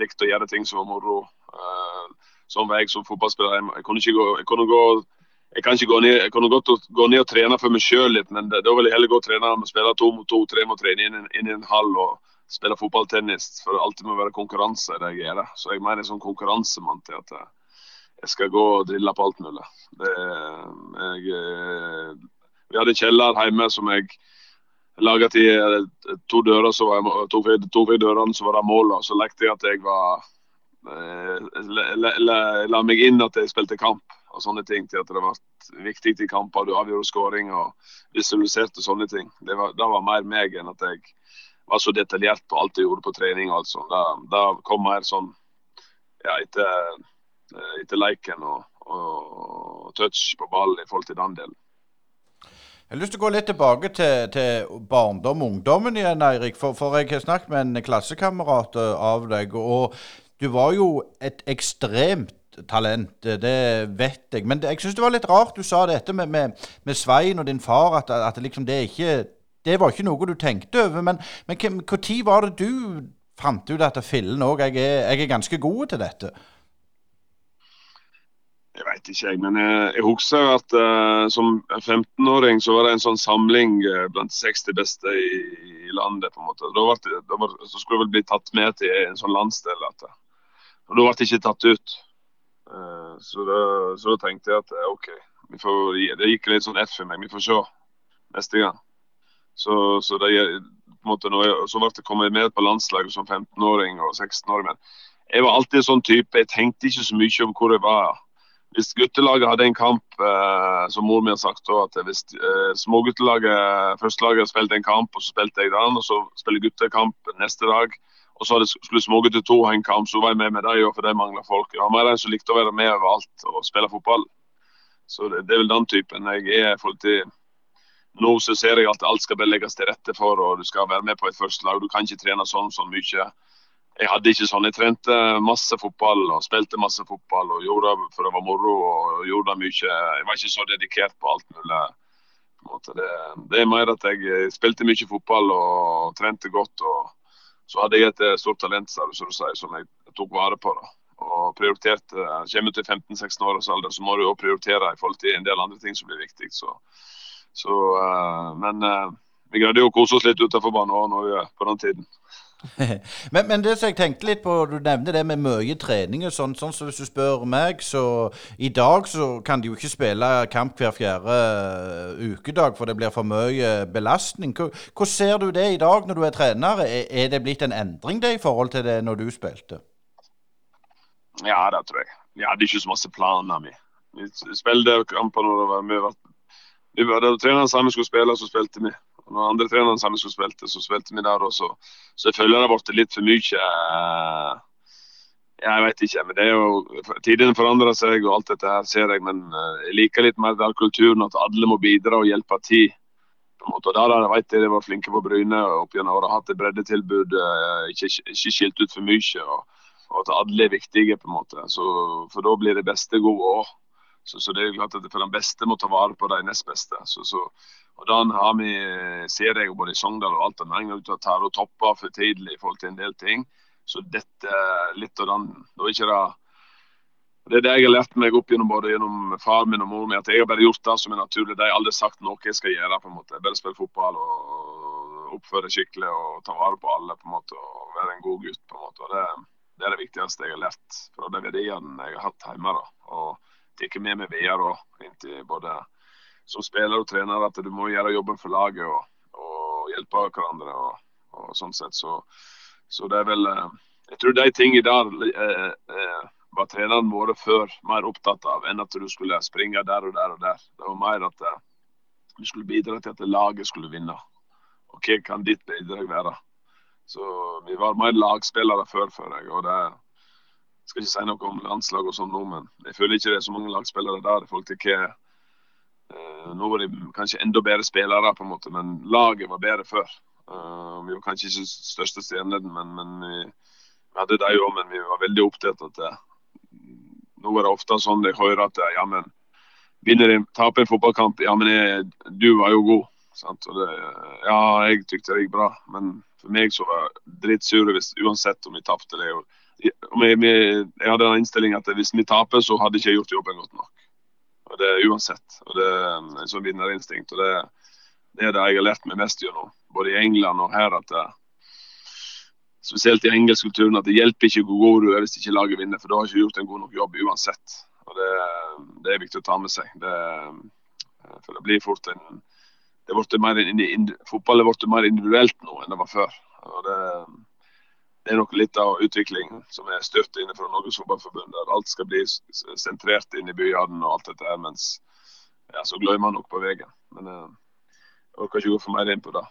likte å gjøre ting som var moro. Eh, sånn var jeg som fotballspiller. Jeg, kunne gå, jeg kunne gå jeg kan ikke gå ned, jeg kunne godt gå ned og trene for meg sjøl litt, men da vil jeg heller gå og trene og spille to mot to, tre mot tre inn, inn i en hall og spille fotballtennis. For det alltid må være konkurranse i det jeg gjør. Så jeg mener sånn konkurransemann til at jeg skal gå og drille på alt mulig. Det, jeg, eh, vi hadde en kjeller hjemme som jeg laga til eh, to dører, så var jeg, to, to, dørene, så var det mål. Og så lekte jeg at jeg var eh, la, la, la, la meg inn at jeg spilte kamp og sånne ting, til at det har vært viktig i kamper. Du avgjorde skåring og visualiserte sånne ting. Det var, det var mer meg enn at jeg var så detaljert på alt jeg gjorde på trening. altså. Da, da kom mer sånn ja, etter, etter leiken og, og touch på ball i forhold til den delen. Jeg har lyst til å gå litt tilbake til, til barndom og ungdommen igjen, Eirik. For, for, jeg har snakket med en klassekamerat eh, av deg, og du var jo et ekstremt talent, det vet jeg. Men jeg syns det var litt rart du sa dette med, med, med Svein og din far, at, at liksom det ikke Det var ikke noe du tenkte over. Men når var det du fant ut at fillen òg, jeg, jeg, er ganske god til dette? Jeg veit ikke, jeg. Men jeg, jeg husker at uh, som 15-åring så var det en sånn samling uh, blant 60 beste i, i, landet. på en måte. Da, det, da var, så skulle jeg vel bli tatt med til en sånn landsdel. At, og Da ble det ikke tatt ut. Uh, så, da, så, da, tenkte jeg at OK, får, det gikk litt sånn ett for meg. Vi får se neste gang. Så, så, det, måte, jeg, så ble det kommet med på landslaget som 15-åring og 16-åring. Men jeg var alltid sånn type. Jeg tenkte ikke så mye om hvor jeg var hvis guttelaget hadde en kamp, eh, som mor mi har sagt, da, at hvis eh, småguttelaget, førstelaget spilte en kamp, og så spilte jeg den, og så spiller guttekamp neste dag, og så skulle smågutter to ha en kamp, så var jeg med med dem, for de mangla folk. Jeg var mer en som likte å være med overalt og spille fotball. Så det, det er vel den typen jeg er. for til nå så ser jeg at alt skal bare legges til rette for, og du skal være med på et førstelag. Du kan ikke trene sånn så mye jeg hadde ikke sånn. Jeg trente masse fotball og spilte masse fotball og gjorde det for det var moro. og gjorde det mye. Jeg var ikke så dedikert på alt mulig. På det, det, er mer at jeg spilte mye fotball og trente godt. og Så hadde jeg et eh, stort talent som jeg tok vare på. da. Og prioriterte, Kommer du til 15-16 års alder, så må du jo prioritere i forhold til en del andre ting som blir viktig. Så, så, uh, men vi greide jo å kose oss litt utenfor banen òg på den tiden. men, men, det som jeg tenkte litt på, du nevnte det med mye trening og sånn. sånn så Hvis du spør meg, så i dag så kan de jo ikke spille kamp hver fjerde uh, ukedag, for det blir for mye belastning. Hvordan ser du det i dag når du er trener? Er, det blitt en endring det i forhold til det når du spilte? Ja, det tror jeg. Vi hadde ikke så masse planer. Vi, vi spilte kamper når det var mye vi var der treneren sa vi skulle spille, så spilte vi. Og når andre treneren sammen skulle spilte, så spilte vi der også. Så jeg føler det har blitt litt for mye eh, Jeg vet ikke. men det er jo, Tidene forandrer seg, og alt dette her ser jeg. Men eh, jeg liker litt mer den kulturen at alle må bidra og hjelpe til. og Der vet jeg de var flinke på Bryne opp gjennom året. Hatt et breddetilbud, eh, ikke, ikke skilt ut for mye. og, og at alle er viktige, på en måte. Så, for da blir det beste gode òg. Så, så, det er jo klart at for den beste må ta vare på de nest beste. Så, så, og da har vi, ser jeg både i Sogndal og alt, gang ut og tar og topper for tidlig i forhold til en del ting. Så dette litt av den Nå er ikke det det er det jeg har lært meg opp gjennom både gjennom far min og mor min. At jeg har bare gjort det som er naturlig. De har aldri sagt noe jeg skal gjøre. på en måte. Bare spille fotball og oppføre skikkelig og ta vare på alle. på en måte, Og være en god gutt. på en måte. Og det, det er det viktigste jeg har lært fra de verdiene jeg har hatt hjemme. da. Og tar med meg videre inntil både som spiller og trener at du må gjøre jobben for laget og, og hjelpe hverandre. og, og sånn sett. Så, så, det er vel eh, Jeg tror de tingene der eh, eh, var treneren våre før mer opptatt av enn at du skulle springe der og der og der. Det var mer at eh, du skulle bidra til at laget skulle vinne. Og hva kan ditt bidrag være? Så vi var mer lagspillere før, føler jeg. og det skal ikke si noe om landslag og sånn nå, men jeg føler ikke det er så mange lagspillere der. Folk hva uh, Nå var de kanskje enda bedre spillere, på en måte, men laget var bedre før. Uh, vi var kanskje ikke største stjernene, men, men vi, vi, hadde de òg. Men vi var veldig opptatt av det, nå er det ofte sånn jeg hører at ja, men vinner de, taper en fotballkamp, ja, men jeg, du var jo god. Det, ja, jeg tykte det gikk bra, men for meg så var jeg dritsur uansett om vi tapte. Det er jo jeg hadde den innstillinga at hvis vi taper, så hadde ikke jeg gjort jobben godt nok. Og Det er uansett. og Det er en sånn vinnerinstinkt. og det, det, er det jeg har lært meg mest gjennom, både i England og her. at det, Spesielt i engelsk kulturen at det hjelper ikke hvor god du er hvis ikke laget vinner, for da har ikke gjort en god nok jobb uansett. og Det, det er viktig å ta med seg. Det, for det blir fort en det er mer, Fotball er blitt mer individuelt nå enn det var før. og det det er nok litt av utviklingen som er styrt innenfor Norges Fotballforbund. Der alt skal bli sentrert inn i byene og alt dette her, mens ja, så glemmer man nok på veien. Men eh, jeg orker ikke gå for mer inn på det.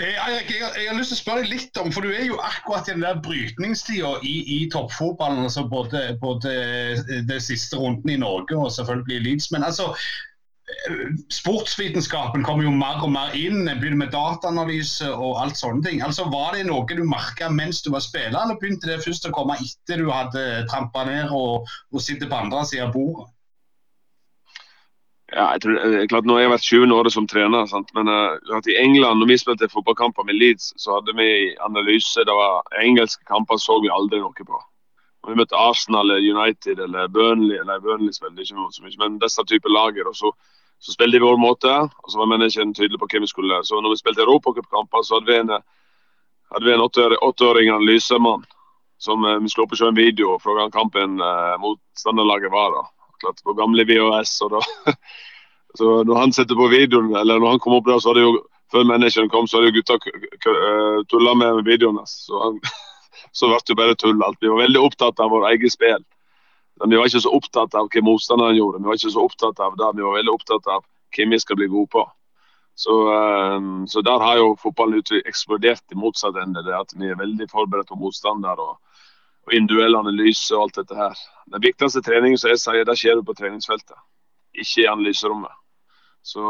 Eh, Eirik, jeg, jeg, har lyst til å spørre deg litt om, for du er jo akkurat i den der brytningstida i, i toppfotballen. altså både, både det siste runden i Norge og selvfølgelig Leeds. Men altså, sportsvitenskapen kommer jo mer og mer inn. Blir begynner med dataanalyse og alt sånne ting. Altså, Var det noe du merka mens du var spiller, eller begynte det først å komme etter du hadde trampa ned og, og sitter på andre sida av bordet? Ja, jeg tror, eh, klart Nå har jeg vært 20 år som trener, sant? men uh, i England, når vi spilte fotballkamper med Leeds, så hadde vi analyse. det var Engelske kamper så vi aldri noe på. Når vi møtte Arsenal United eller Burnley, eller Burnley spilte ikke så mye, men disse typer lager. og så så spilte vi vår måte, og så var manageren tydelig på hvem vi skulle. Så når vi spilte europacupkamper, så hadde vi en, hadde vi en åtteåring analysemann som uh, vi slo på å se en video fra den kampen uh, motstanderlaget var. da. Klart På gamle VHS. og da, så Når han setter på videoen, eller når han kom opp der, så hadde jo før manageren kom, så hadde jo gutta uh, tulla med videoen hans. Så, han, så ble det bare tull alt. Vi var veldig opptatt av vår eget spill. Vi var ikke så opptatt av hva motstanderen gjorde. Vi var ikke så opptatt av det. Vi var veldig opptatt av hvem vi skal bli gode på. Så, um, så der har jo fotballen eksplodert i motsatt ende. Det at vi er veldig forberedt på motstander og, og individuell analyse og alt dette her. Den viktigste treningen som jeg sier, det skjer på treningsfeltet, ikke i analyserommet. Så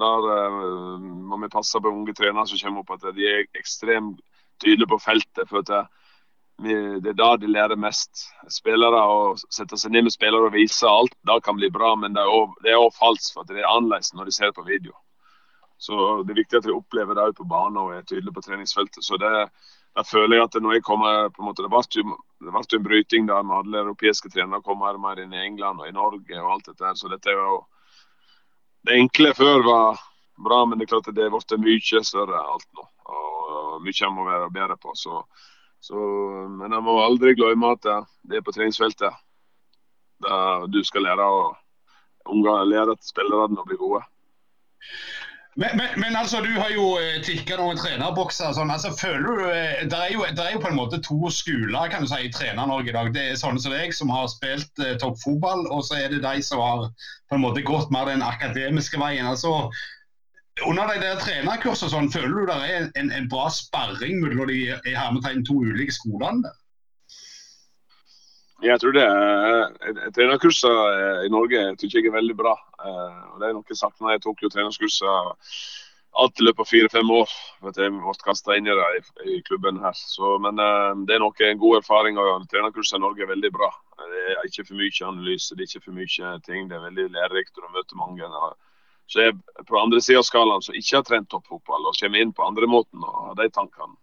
der uh, må vi passe på unge trenere som kommer opp at de er ekstremt tydelige på feltet. for at det, er da de lærer mest. Spillere Å sette seg ned med spillere og vise alt, det kan bli bra, men det er òg falskt for det er annerledes når de ser på video. Så Det er viktig at vi opplever det på banen og er tydelige på treningsfeltet. Så det, der føler jeg at når jeg kommer på en måte, Det ble jo, en bryting der med alle europeiske trenere kom her mer inn i England og i Norge og alt dette her. Så dette er jo Det enkle før var bra, men det er klart at det er blitt mye større alt nå. Og mye jeg må være bedre på. så så, men jeg må aldri glemme at det er på treningsfeltet der du skal lære å lære spillerne å bli gode. Men, men, men, altså, du har jo eh, tikka noen trenerbokser. Sånn. Altså, føler du, eh, det er, jo, det er jo på en måte to skoler kan du si, i Trener-Norge i dag. Det er sånne som deg, som har spilt eh, toppfotball, og så er det de som har på en måte gått mer den akademiske veien. Altså, under de der trenerkursene sånn, føler du det er en, en bra sparring mellom de hermetegn to ulike skolene? Jeg tror det er Trenerkursene i Norge syns jeg er veldig bra. Eh, det er noe jeg savner. Jeg tok jo trenerkursene alt i løpet av fire-fem år. at Jeg ble kasta inn i det i, i klubben her. Så, men det er nok en god erfaring. og Trenerkursene i Norge er veldig bra. Det er ikke for mye analyse, det er ikke for mye ting. Det er veldig lærerikt og du møter mange. Uh, som er på andre sida av skalaen, som ikke har trent toppfotball og kommer inn på andre måten og har de tankene.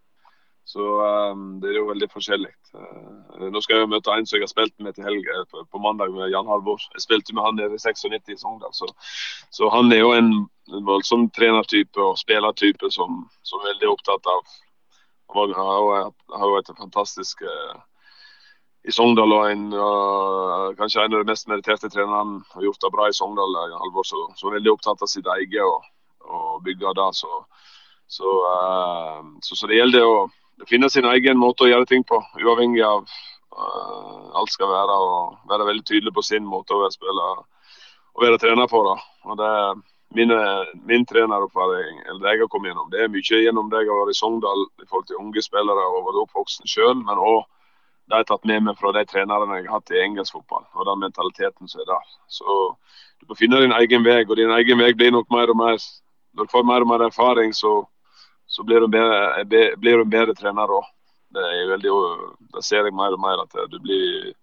Så um, det er jo veldig forskjellig. Uh, nå skal jeg møte en som jeg har spilt med til helg uh, på, på, mandag, med Jan Halvor. Jeg spilte med han nede i 96 i Sogndal. Så, så, han er jo en voldsom trenertype og spillertype som, som, er veldig opptatt av Han har jo et fantastisk uh, i Sogndal og en, uh, kanskje en av de mest meritterte trenerne. Har gjort det bra i Sogndal. Halvor, så, så veldig opptatt av sitt eget og, og bygge det. Så, så, uh, så, så, det gjelder å finne sin egen måte å gjøre ting på, uavhengig av uh, alt skal være. Og være veldig tydelig på sin måte å være spiller og være trener på. Da. Og det mine, min treneropplæring, eller det jeg har kommet gjennom, det er mye gjennom det jeg har vært i Sogndal i forhold til unge spillere og vært oppvoksen sjøl, men òg det har jeg tatt med meg fra de trenerne jeg har hatt i engelsk fotball, og den mentaliteten som er der. Så du må finne din egen vei, og din egen vei blir nok mer og mer Når du får mer og mer erfaring, så, så blir, du bedre, blir du en bedre trener òg. Det, det ser jeg mer og mer at du blir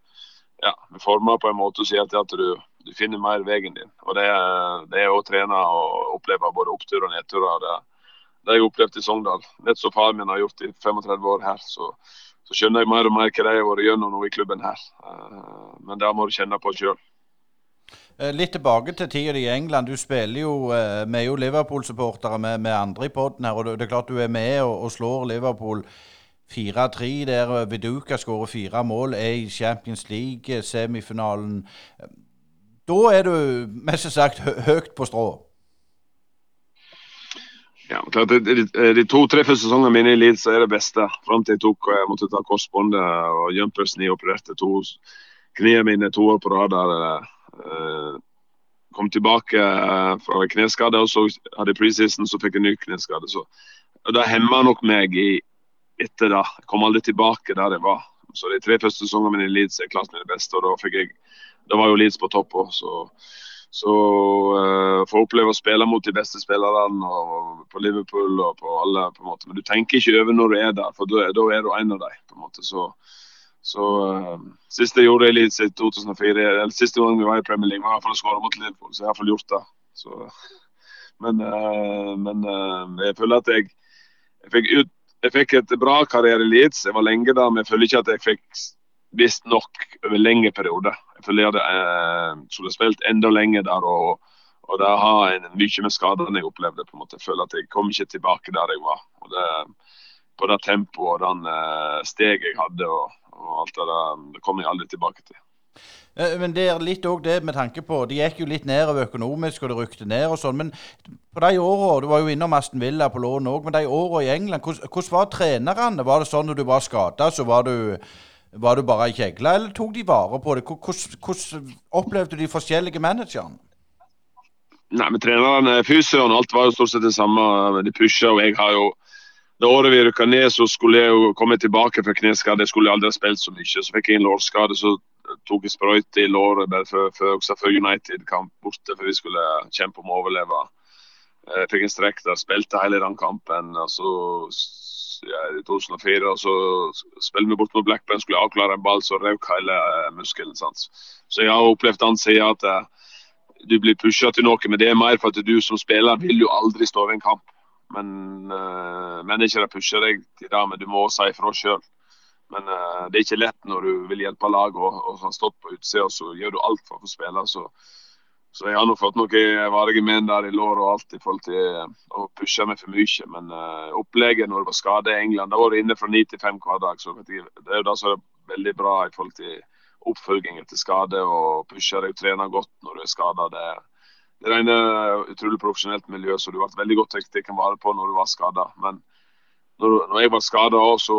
ja, forma på en måte som sier at du, du, finner mer veien din. Og Det, det er å trene og oppleve både opptur og nedturer. Det, det har jeg opplevd i Sogndal. Nett som far min har gjort i 35 år her. så så skjønner jeg mer og mer hva de har vært gjennom nå i klubben her. Eh, men det må du kjenne på sjøl. Eh, litt tilbake til tida i England. Du spiller jo med er jo Liverpool-supportere med, med, andre i poden her. og Det er klart du er med og, og slår Liverpool 4-3 der Viduka skårer fire mål, er i Champions League-semifinalen. Da er du mest sagt høyt på strå? Ja, klart, De, de, to-tre første sesongene mine i Leeds er det beste. Fram til jeg tok og jeg måtte ta korsbåndet og jumpers opererte to knærne mine to år på rad. uh, Kom tilbake uh, fra kneskade, og så hadde jeg preseason, så fikk jeg ny kneskade. Så, Det hemma nok meg i, etter det. Jeg kom aldri tilbake der jeg var. Så De tre første sesongene mine i Leeds er klart mine beste, og da, fikk jeg, da var jo Leeds på topp òg. Så uh, få oppleve å spille mot de beste spillerne og på Liverpool og på alle. på en måte. Men du tenker ikke over når du er der, for da, da er du en av dem. på en måte. Så, så uh, Siste jeg gjorde i Leeds i 2004, eller siste gang vi var i Premier League, var for å skåre mot Liverpool. Så jeg har iallfall gjort det. Så, men, uh, men jeg føler at jeg, jeg fikk ut jeg fikk et bra karriere i Leeds. Jeg var lenge der, men jeg føler ikke at jeg fikk visst nok over lengre perioder. Jeg eh, skulle spilt enda lenger der. og, og det har en, mye med skadene jeg opplevde. på en måte. Jeg føler at jeg kom ikke tilbake der jeg var. Og det, på det tempoet og den eh, steget jeg hadde og, og alt det der, det kom jeg aldri tilbake til. Eh, men det er litt òg det med tanke på De gikk jo litt nedover økonomisk, og det rykte ned og sånn. Men på de åra Du var jo innom Aston Villa på lån òg, men de åra i England, hvordan, hvordan var trenerne? Var det sånn når du var skada, så var du var du bare ei kjegle, eller tok de vare på det? Hvordan opplevde de forskjellige managerne? Nei, men Treneren, fysioen, alt var jo stort sett det samme. De pusha, og jeg har jo det året vi rykka ned, så skulle jeg jo komme tilbake fra kneskade. Jeg skulle aldri ha spilt så mye. Så fikk jeg en lårskade, så tok jeg sprøyte i låret bare før, United-kamp borte, for vi skulle kjempe om å overleve. Jeg fikk en strekk der, spilte hele den kampen. og så i 2004. og Så spiller vi bort mot Blackburn, skulle avklare en ball, så røk hele uh, muskelen. Sant? Så jeg har opplevd han sier at uh, du blir pusha til noe, men det er mer for at du som spiller vil jo aldri stå ved en kamp. Men uh, managere pusher deg til det, men du må si ifra sjøl. Men uh, det er ikke lett når du vil hjelpe laget og, og har stått på utsida, så gjør du alt for å få spille. Så så jeg har nå fått noen varige men der i lår og alt i forhold til eh, å pushe meg for mye. Men uh, opplegget når det var skade i England, da var det inne fra ni til fem hver dag. Så det er jo da som er veldig bra i forhold til oppfølging etter skade og pushe deg og trene godt når du er skada. Det, det er et utrolig profesjonelt miljø, så du ble veldig godt tatt vare på når du var skada. Men når, når jeg var skada òg, så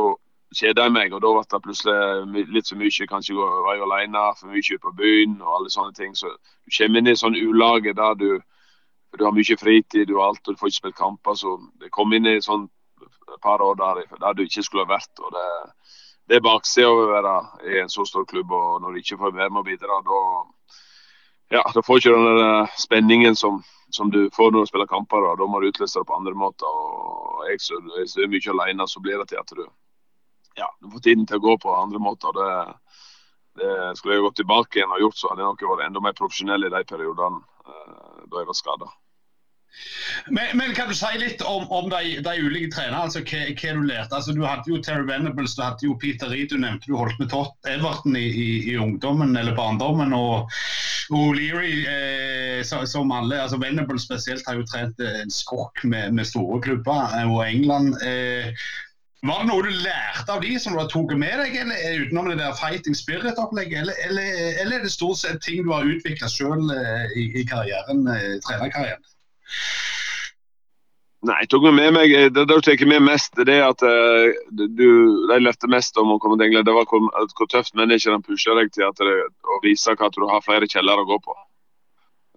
kjeda jeg meg, og da ble det plutselig litt for mye. Kanskje jeg alene, for mye på byen og alle sånne ting. Så du kommer inn i sånn ulage der du, du har mye fritid du har alt, og du får ikke spilt kamper. Så det kom inn i sånn par år der, der du ikke skulle ha vært. og det, det er baksida av å være i en så stor klubb, og når du ikke får være med og bidra, da ja, da får du ikke den spenningen som, som, du får når du spiller kamper. Da, da må du utløse det på andre måter. og Jeg du er mye alene, så blir det til at du ja, du får tiden til å gå på andre måter. Det, det skulle jeg gått tilbake igjen og gjort, så hadde jeg nok vært enda mer profesjonell i de periodene uh, da jeg var skada. Men, men, kan du si litt om, om de, de, ulike trenerne, altså hva, hva, du lærte? Altså, du hadde jo Terry Venables, du hadde jo Peter Reed, du nevnte du holdt med Tott Everton i, i, i ungdommen eller barndommen. Og, O'Leary eh, som alle, altså Venables spesielt, har jo trent en skokk med, med, store klubber. Eh, og England eh, var det noe du lærte av de som du har tatt med deg, eller utenom det der fighting spirit-opplegget? Eller, eller, eller, er det stort sett ting du har utvikla sjøl eh, i, i karrieren, i trenerkarrieren? Nei, jeg tok med meg, Det du tok med mest, det er at uh, du, de lærte mest om å komme til England. Det var hvor, hvor tøft menneskene pusher deg til at det, å vise at du har flere kjeller å gå på.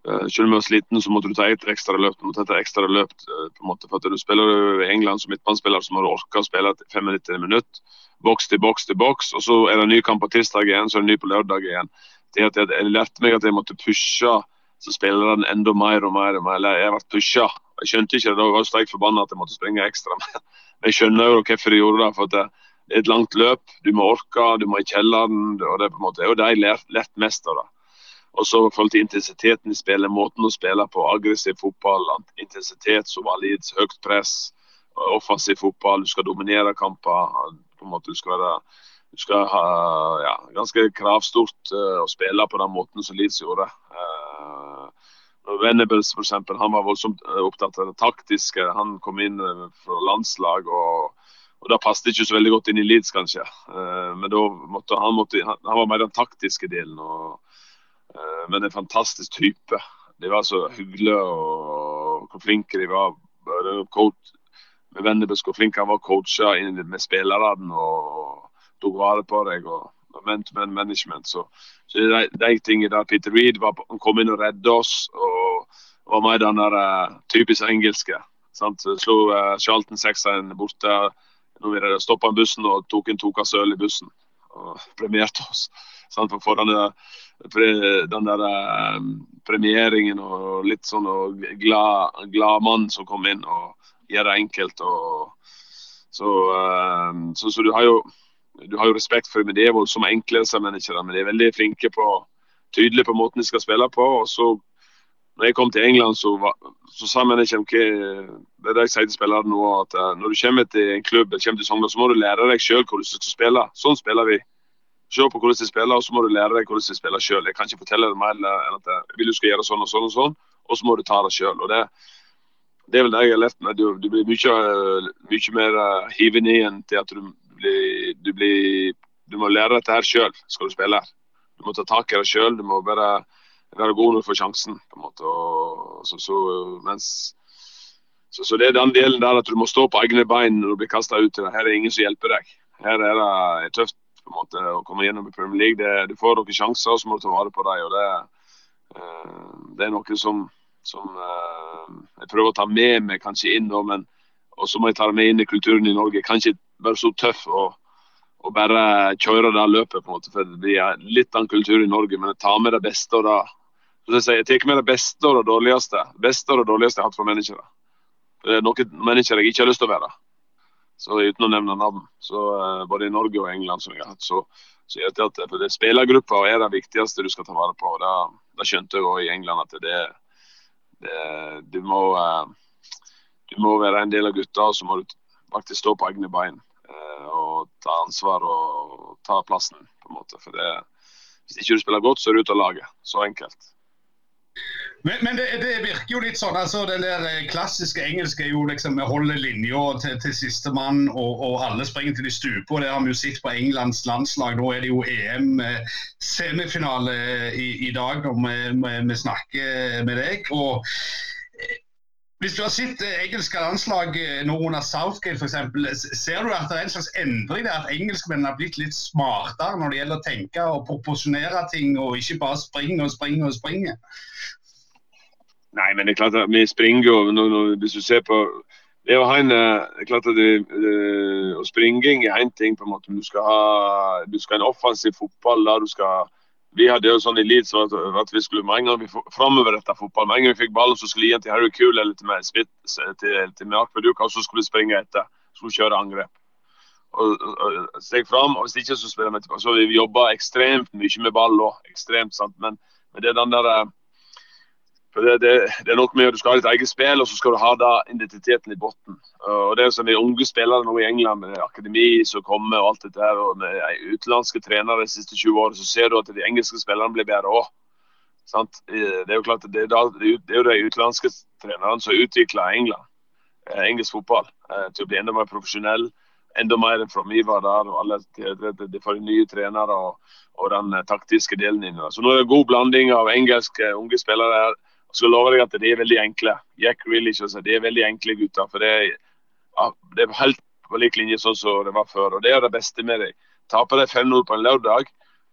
Uh, selv om du var sliten, så måtte du ta et ekstra løp. Du måtte ta et ekstra løp uh, på en måte, for at du Spiller i England som midtbanespiller, så må du orke å spille 95 minutter. Boks til boks til boks. og Så er det en ny kamp på tirsdag igjen, så er det en ny på lørdag igjen. Det at jeg, jeg lærte meg at jeg måtte pushe så spillerne enda mer og mer. og mer. Jeg ble pusha. Jeg skjønte ikke det, da jeg var sterkt forbanna at jeg måtte springe ekstra. Men jeg skjønner jo hvorfor de gjorde det. for det er et langt løp. Du må orke, du må i kjelleren. og Det er på en måte, er det jeg lærte mest av. det. Og så i forhold til intensiteten i spillet, måten å spille på, aggressiv fotball, intensitet litt høyt press, offensiv fotball, du skal dominere kamper. på en måte Du skal være du skal ha ja, ganske kravstort uh, å spille på den måten som Leeds gjorde. Uh, Venables for eksempel, han var voldsomt eh, opptatt av det taktiske. Han kom inn fra landslag. og og Det passet ikke så veldig godt inn i Leeds, kanskje. Men da måtte han, måtte, han, han var mer den taktiske delen. og Eh, men en fantastisk type. De var så hyggelige og hvor flinke de var coach, med Wennerbusk hvor flink han var coacha med spillerne og tok vare på deg. og man-to-man management. Så, så de, de tingene der Peter Reed var, han kom inn og redde oss. og var mer den der uh, typisk engelske. Sant? Slo uh, Charlton 6-1 borte når vi stoppa bussen og tok en Toka Søl i bussen. Og premierte oss. Sant? For denne, den der eh, premieringen og litt sånn og glad, glad mann som kom inn og gjør det enkelt. og så, eh, så, så, du har jo du har jo respekt for dem, som enkle. Men de er veldig flinke på tydelige på måten de skal spille på. og så når jeg kom til England, så, var, så sa hva Det er det jeg sier til spillerne nå, at uh, når du kommer til en klubb kommer til Sogndal, så må du lære deg sjøl hvordan du skal spille. Sånn spiller vi. Se på hvordan de spiller, og så må du lære deg hvordan de spiller sjøl. Jeg kan ikke fortelle deg mer enn at jeg vil du skal gjøre sånn og sånn og sånn, og så må du ta det sjøl. Det, det er vel det jeg har lært meg. Du, du blir mye, mye mer uh, hiven i enn til at du blir, du, blir, du må lære dette her sjøl skal du spille. Du må ta tak i det sjøl. Du må bare være god når du får sjansen. på en måte. Og, så, så, mens, så, så, det er den delen der at du må stå på egne bein når du blir kasta ut. Her er det ingen som hjelper deg. Her er det tøft på en måte å komme gjennom i Premier League. Det, du får noen sjanser, og så må du ta vare på dem. og det, uh, det er noe som, som uh, jeg prøver å ta med meg kanskje inn, nå, men og så må jeg ta det med inn i kulturen i Norge. Kanskje være så tøff og og bare kjøre det løpet. på en måte, for Det blir litt av en kultur i Norge, men jeg tar med det beste og det jeg, tar med det beste og det dårligste. Beste og det dårligste jeg har hatt fra mennesker. Det er noen mennesker jeg ikke har lyst til å være. Så Uten å nevne navn. Så uh, Både i Norge og England som jeg har hatt. Så, så jeg at for det Spillergruppa er det viktigste du skal ta vare på. Det, det skjønte jeg òg i England. at det, det du, må, uh, du må være en del av gutta, og så må du faktisk stå på egne bein. Og ta ansvar og ta plassen, på en måte. For det, hvis ikke du spiller godt, så er du ute av laget. Så enkelt. Men, men det, det, virker jo litt sånn. altså Den der eh, klassiske engelske er jo liksom vi holder linja til, til sistemann, og, og alle springer til de stuper. Det har vi jo sett på Englands landslag. Nå er det jo EM-semifinale eh, i, i, dag når vi, vi, snakker med deg. og eh, hvis du har sett engelske landslag nå under Southgate f.eks., ser du at det er en slags endring der? At engelskmennene har blitt litt smartere når det gjelder å tenke og proporsjonere ting, og ikke bare springe og springe og springe? Nei, men det er klart at vi springer jo når, når, Hvis du ser på det å ha en, eh, det er klart at det, det, Springing er én ting, på en måte, du skal ha du skal ha en offensiv fotball. der du skal vi hadde jo sånn i Leeds at, at vi skulle med en gang vi framoverretta fotball. Med en gang vi fikk ballen, så skulle vi gi den til Harry Cool eller til meg, Smith, til, til Mark Verduka, og så skulle vi springe etter. Skulle kjøre angrep. Og, og Steg fram. og Hvis ikke, så spiller vi tilbake. Så vi jobba ekstremt mye med ball òg. Ekstremt, sant. Men, men det er den der eh, det, det, det, er nok med at Du skal ha ditt eget spill, og så skal du ha da identiteten i bunnen. Og det er som de unge spillere nå i England, med akademi som kommer og alt dette her, og med utenlandske trenere de siste 20 årene, så ser du at de engelske spillerne blir bedre òg. Det er jo klart, det er, da, det er jo de utenlandske trenerne som utvikler England, eh, engelsk fotball eh, til å bli enda mer profesjonell. Enda mer enn fra var der. og alle De, får nye trenere og, og den eh, taktiske delen inn. Så nå er det en god blanding av engelske unge spillere her så lover jeg at de er veldig enkle. Jack Grealish altså, de er veldig enkle gutter. for Det, ja, det er helt på lik linje sånn som det var før. og Det er det beste med dem. Taper de 5-0 på en lørdag,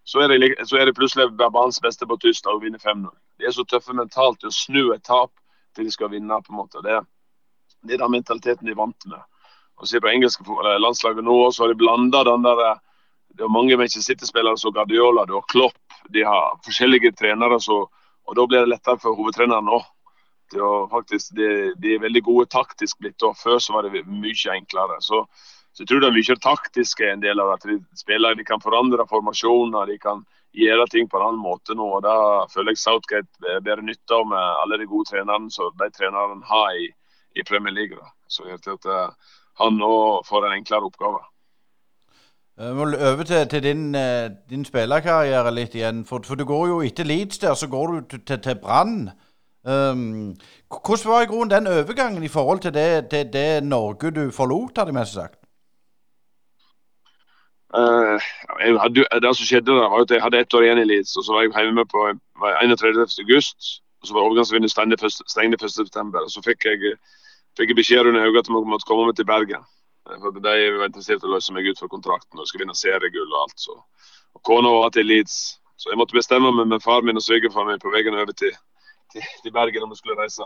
så er, det, så er plutselig banens beste på tirsdag og vinner 5-0. De er så tøffe mentalt til å snu et tap til de skal vinne. på en måte. Det, det er den mentaliteten de er vant med. Og se på engelske landslaget nå også har de blanda den der Det er mange Manchester City-spillere som Guardiola, du har Klopp, de har forskjellige trenere som og Da blir det lettere for hovedtreneren òg. De, de, er veldig gode taktisk blitt. og Før så var det mye enklere. Så, så jeg tror det er mye taktisk en del av at de spiller, de kan forandre formasjoner. de kan gjøre ting på en annen måte nå. og Da føler jeg Southgate bedre nytte av med alle de gode trenerne som de trenerne har i, i Premier League. Da. Så jeg tror at uh, han nå får en enklere oppgave. Vi må over til, til din, eh, din, spillerkarriere litt igjen. For, for, du går jo etter Leeds der, så går du til, til Brann. Um, hvordan var i grunnen den overgangen i forhold til det, til det Norge du forlot, hadde jeg mest sagt? Uh, hadde, det som skjedde da, var at jeg hadde ett år igjen i Leeds, og så var jeg hjemme på 31. august. Og så var overgangsvinduet stengt 1.9. Så fikk jeg fikk jeg beskjed under Hauga at jeg måtte komme meg til Bergen. For De var interessert i å løse meg ut fra kontrakten og skulle vinne seriegull og alt. Så. Og Kona var til Leeds, så jeg måtte bestemme meg med far min og svigerfar min på veien over til, til, til Bergen om vi skulle reise.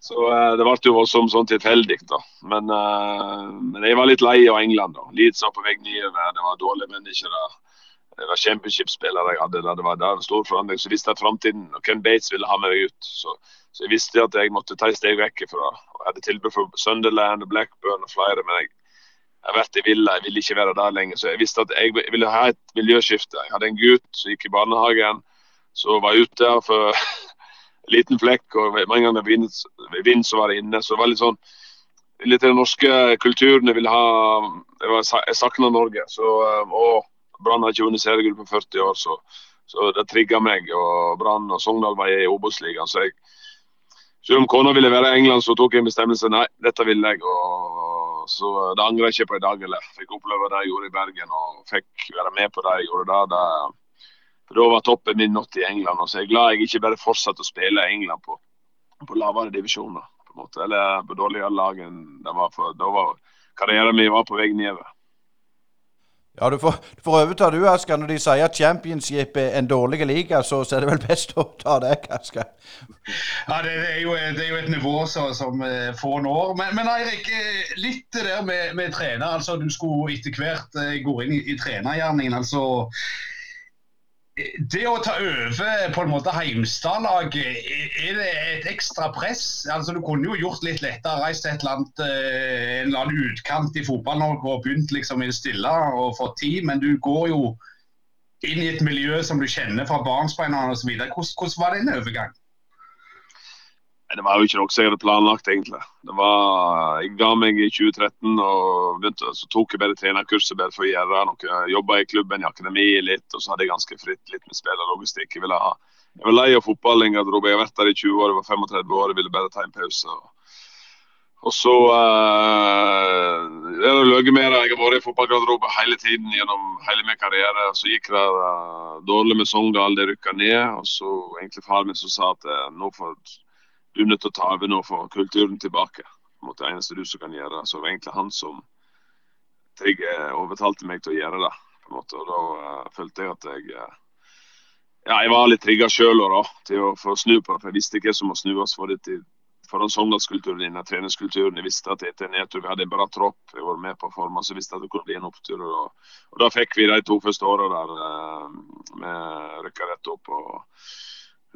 Så eh, det ble jo voldsomt sånn tilfeldig, da. Men, eh, men, jeg var litt lei av England. da. Leeds var på vei nedover, det var dårlige mennesker. da. Det var championship-spillere jeg hadde. da. Det var, det var stor forandring. Så visste jeg framtiden. Og Ken Bates ville ha meg ut. Så, så, jeg visste at jeg måtte ta et steg vekk fra Jeg hadde tilbud for Sunderland og Blackburn og flere, men jeg, jeg vært i Villa. Jeg ville ikke være der lenger. Så jeg visste at jeg ville ha et miljøskifte. Jeg hadde en gutt som gikk i barnehagen, så var jeg ute for liten flekk, og mange ganger vind, vind så var det inne. Så det var litt sånn litt den norske kulturen jeg ville ha. Jeg, jeg savna Norge. Så, eh, og Brann har ikke vunnet seriegull på 40 år, så, så det trigga meg. og Brann og Sogndal var i Obos-ligaen. Så jeg, selv om kona ville være i England, så tok jeg en bestemmelse. Nei, dette ville jeg. og så Det angrer jeg ikke på i dag. eller Fikk oppleve det jeg gjorde i Bergen og fikk være med på det jeg gjorde da. det for Da var toppen min nådd i England. og så er jeg glad jeg ikke bare fortsatte å spille i England på, på lavere divisjoner. på en måte, Eller på dårligere lag enn det var. For, da var karrieren min var på vei nedover. Ja, du får, du får overta du, Asker. Når de sier at championship er en dårlig liga, så, så er det vel best å ta deg, Asker. Ja, det, er jo, det, er jo, et nivå så, som eh, få når. Men, men Eirik, eh, litt det der med, med, trener. altså Du skulle etter hvert eh, gå inn i, i trenergjerningen. altså det å ta over på en måte Heimstad-laget, er det et ekstra press? Altså Du kunne jo gjort litt lettere, reist til et eller annet, eh, en eller annen utkant i Fotball-Norge og begynt liksom i det stille og fått tid, men du går jo inn i et miljø som du kjenner fra barnsbeina osv. Hvordan, hvordan var den overgangen? overgang? Det var jo ikke noe jeg hadde planlagt, egentlig. Det var, jeg ga meg i 2013 og begynte, så tok jeg bare trenerkurset bare for å gjøre noe. Jobba i klubben, i akademiet litt, og så hadde jeg ganske fritt litt med spillerlogistikk. Jeg, ville ha, jeg var lei av fotball i. Jeg har vært der i 20 år, jeg var 35 år, jeg ville bare ta en pause. Og så uh, det har løyet mer. Jeg har vært i fotballgarderoben hele tiden gjennom hele min karriere. Så gikk det uh, dårlig med Sogndal, de rykka ned. Og så egentlig far min som sa at uh, nå får du er nødt til å ta over nå for kulturen tilbake. Det eneste du som kan gjøre. Så det var egentlig han som jeg overtalte meg til å gjøre det. på en måte, og Da uh, følte jeg at jeg uh, ja, jeg var litt trigga sjøl til å få snu på det. for Jeg visste ikke hva som må snues for det til foran Sogndalskulturen din, treningskulturen. Jeg visste at etter nedtur vi hadde en bra tropp, jeg var med på formen, så jeg visste at det kunne bli en opptur. Og, og Da fikk vi de to første åra der med rykka rett opp. og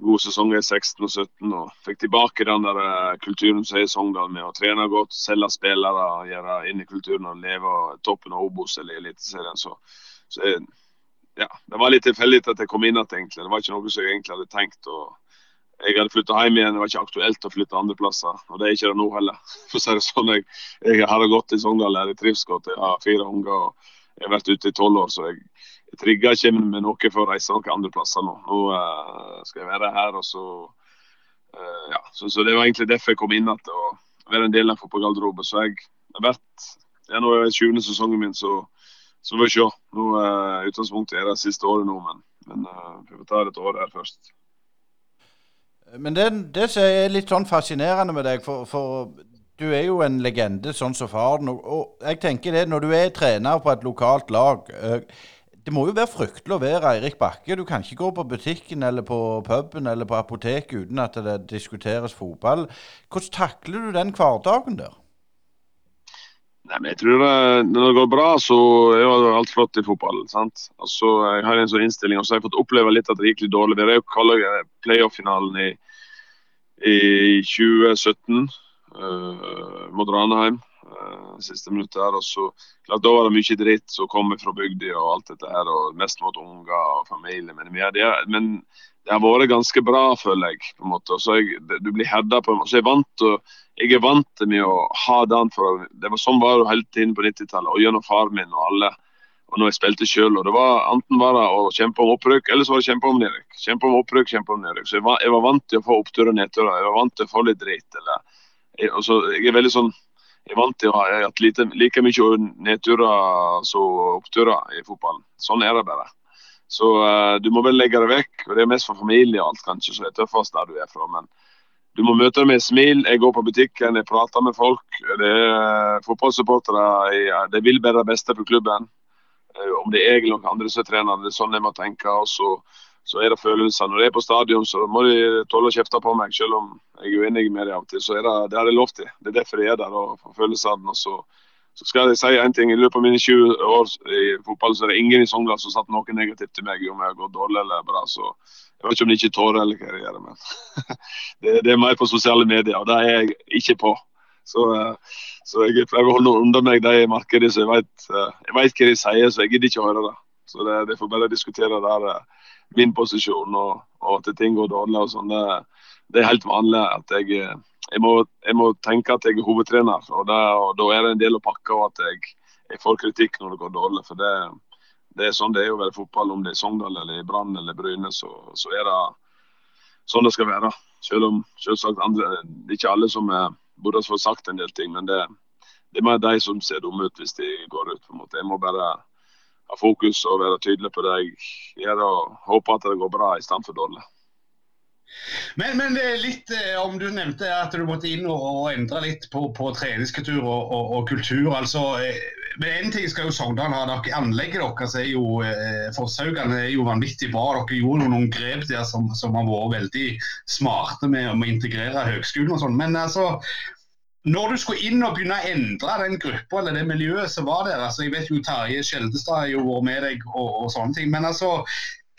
god sesong i 16 og 17 og fikk tilbake den der uh, kulturen som er i Sogndal med å trene godt, selge spillere, gjøre inn i kulturen og leve toppen av Obos eller Eliteserien. Så, så jeg, ja, det var litt tilfeldig at jeg kom inn igjen, egentlig. Det var ikke noe som jeg egentlig hadde tenkt. og jeg hadde flytta hjem igjen, det var ikke aktuelt å flytte andre plasser. Og det er ikke det nå heller. For å det sånn, jeg, jeg har gått i Sogndal, jeg trives godt. Jeg har fire unger og jeg har vært ute i tolv år, så jeg trigger ikke med noe for å reise noen andre plasser nå. Nå uh, skal jeg være her, og så uh, Ja. Så, så, det var egentlig derfor jeg kom inn igjen, og være en del av fotballgarderoben. Så jeg har vært Det er nå 20. sesongen min, så, så får vi se. Nå uh, Utgangspunktet er det siste året nå, men, men vi får ta et år her først. Men det, det som er litt sånn fascinerende med deg, for, for du er jo en legende sånn som faren. Og, og jeg tenker det, når du er trener på et lokalt lag det må jo være fryktelig å være Eirik Bakke. Du kan ikke gå på butikken eller på puben eller på apoteket uten at det diskuteres fotball. Hvordan takler du den hverdagen der? Nei, men jeg tror det, Når det går bra, så er jo alt flott i fotball. sant? Altså, Jeg har en sånn innstilling, og så har jeg fått oppleve litt at det gikk litt dårlig. Vi er jo playoff-finalen i, i 2017 uh, mot Ranheim. Uh, siste minuttet her, og så klart Da var det mye dritt som kom fra bygda og alt dette her, og mest mot unger og familie. Men, det, men det har vært ganske bra, føler jeg. på en måte. Og Så jeg, Du blir herda på. Så jeg, vant og, jeg er vant med å ha den. for det var Sånn var det hele tiden på 90-tallet, og gjennom far min og alle. Og når jeg spilte sjøl. Enten var det å kjempe om opprykk, eller så var det kjempe om nedrykk. Kjempe om opprykk, kjempe om nedrykk. Så jeg var, jeg var vant til å få opptur og nedtur. Jeg var vant til å få litt dritt. eller jeg, altså, jeg er veldig sånn jeg er vant til å ha hatt like mye nedturer som oppturer i fotballen. Sånn er det bare. Så uh, du må vel legge det vekk. og Det er mest for familie og alt, kanskje, det er tøffest der du er fra. Men du må møte dem med et smil. Jeg går på butikken, jeg prater med folk. Det er Fotballsupportere de vil bare det beste for klubben. Uh, om det er jeg eller noen andre som er trener, det er sånn jeg må tenke. og så, så er det følelser. Når jeg er på stadion, så må de tåle å kjefte på meg, selv om jeg er uenig med dem av og til. Så er det, det har jeg lov til. Det er derfor jeg er der. og for følelsene. Og så, så skal jeg si en ting. I løpet av mine 20 år i fotball så er det ingen i Sogndal som satt noe negativt til meg om jeg har gått dårlig eller bra. så jeg vet ikke om de ikke tårer eller hva de gjør, men det, det, er mer på sosiale medier, og det er jeg ikke på. Så, eh, så jeg prøver å holde under meg de markedene så jeg vet, eh, jeg vet hva de sier, så jeg gidder ikke å høre det. Så det, det får bare diskutere der eh, min posisjon og, og at ting går dårlig og sånn. Det, det, er helt vanlig at jeg, jeg, må, jeg, må, tenke at jeg er hovedtrener, og, det, og da er det en del å pakke og at jeg, jeg får kritikk når det går dårlig. for det det er sånn det er å være fotball, om det er Sogndal eller i Brann eller Bryne, så, så, er det sånn det skal være. Selv om selvsagt andre, det er ikke alle som er, burde få sagt en del ting, men det, det er mer de som ser dumme ut hvis de går ut. på en måte. Jeg må bare ha fokus og være tydelig på det jeg gjør, og håpe at det går bra i stedet for dårlig. Men, men litt eh, om du nevnte at du måtte inn og, endre litt på, på treningskultur og, og, og, kultur. altså eh, men en ting skal jo Sogndal ha. dere Anlegget deres er jo eh, Forshaugane er jo vanvittig bra. Dere gjorde noen grep der som, som har vært veldig smarte med, med å integrere høgskolen og sånn. Men altså, når du skulle inn og begynne å endre den gruppa eller det miljøet som var der altså Jeg vet jo Terje Skjeldestad har jo vært med deg og, og sånne ting. Men altså,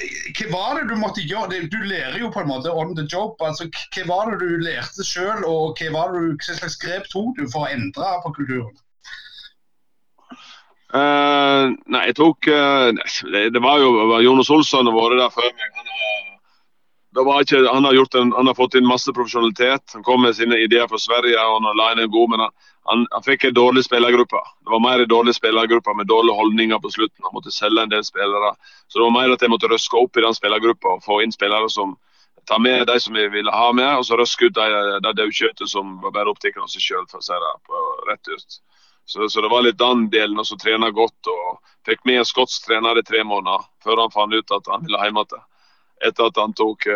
hva var det du måtte gjøre? Du lærer jo på en måte on the job. altså Hva var det du lærte sjøl, og hva, var det du, hva slags grep tok du for å endre på kulturen? Uh, nei, jeg tok uh, det, det, var jo Jonas Olsson har vært der før meg. Han, ikke, han, har en, han, har fått inn masse profesjonalitet. Han kom med sine ideer fra Sverige og han la inn en god, men han, han, han fikk en dårlig spillergruppe. Det var mer en dårlig spillergruppe med dårlige holdninger på slutten. Han måtte selge en del spillere. Så det var mer at jeg måtte røske opp i den spillergruppa og få inn spillere som tar med de som vi ville ha med, og så røske ut de, de daukjøttene som var bare opptatt av seg sjøl, for å si det på rett ut. Så, så, det var litt den delen, og så trena godt. og Fikk med en skotsk trener i tre måneder før han fant ut at han ville hjem igjen etter at han tok